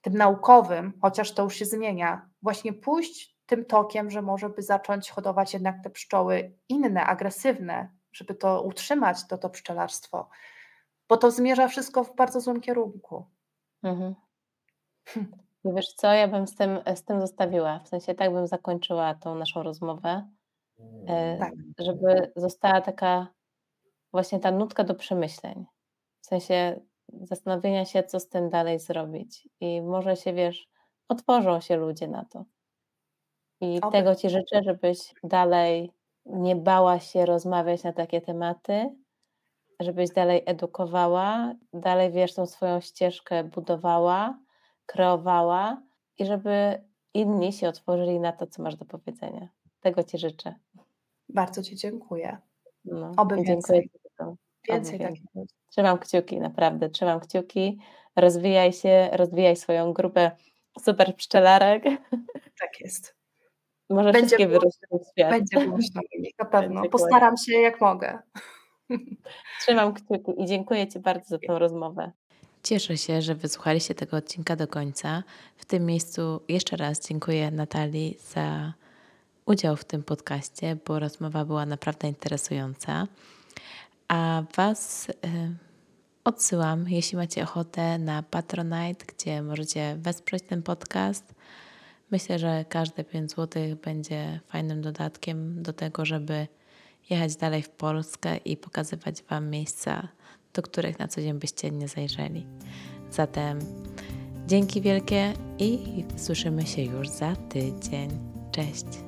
[SPEAKER 1] tym naukowym, chociaż to już się zmienia, właśnie pójść tym tokiem, że może by zacząć hodować jednak te pszczoły inne, agresywne, żeby to utrzymać, to, to pszczelarstwo, bo to zmierza wszystko w bardzo złym kierunku. Mhm.
[SPEAKER 2] Hm. Wiesz co, ja bym z tym, z tym zostawiła, w sensie tak bym zakończyła tą naszą rozmowę, e, tak. żeby została taka właśnie ta nutka do przemyśleń, w sensie zastanowienia się, co z tym dalej zrobić i może się, wiesz, otworzą się ludzie na to. I Oby. tego Ci życzę, żebyś dalej nie bała się rozmawiać na takie tematy, żebyś dalej edukowała, dalej wiesz, tą swoją ścieżkę budowała, kreowała i żeby inni się otworzyli na to, co masz do powiedzenia. Tego Ci życzę.
[SPEAKER 1] Bardzo Ci dziękuję. No, Oby więcej. Dziękuję to. Więcej takich.
[SPEAKER 2] Trzymam kciuki, naprawdę, trzymam kciuki. Rozwijaj się, rozwijaj swoją grupę super pszczelarek.
[SPEAKER 1] Tak jest.
[SPEAKER 2] Może będzie wszystkie wyrosną
[SPEAKER 1] w świat. Będzie głośno, na pewno. Będzie Postaram się jak mogę.
[SPEAKER 2] Trzymam kciuki i dziękuję Ci bardzo za tę rozmowę. Cieszę się, że wysłuchaliście tego odcinka do końca. W tym miejscu jeszcze raz dziękuję Natalii za udział w tym podcaście, bo rozmowa była naprawdę interesująca. A Was y, odsyłam, jeśli macie ochotę, na Patronite, gdzie możecie wesprzeć ten podcast Myślę, że każde 5 zł będzie fajnym dodatkiem do tego, żeby jechać dalej w Polskę i pokazywać Wam miejsca, do których na co dzień byście nie zajrzeli. Zatem dzięki wielkie i słyszymy się już za tydzień. Cześć!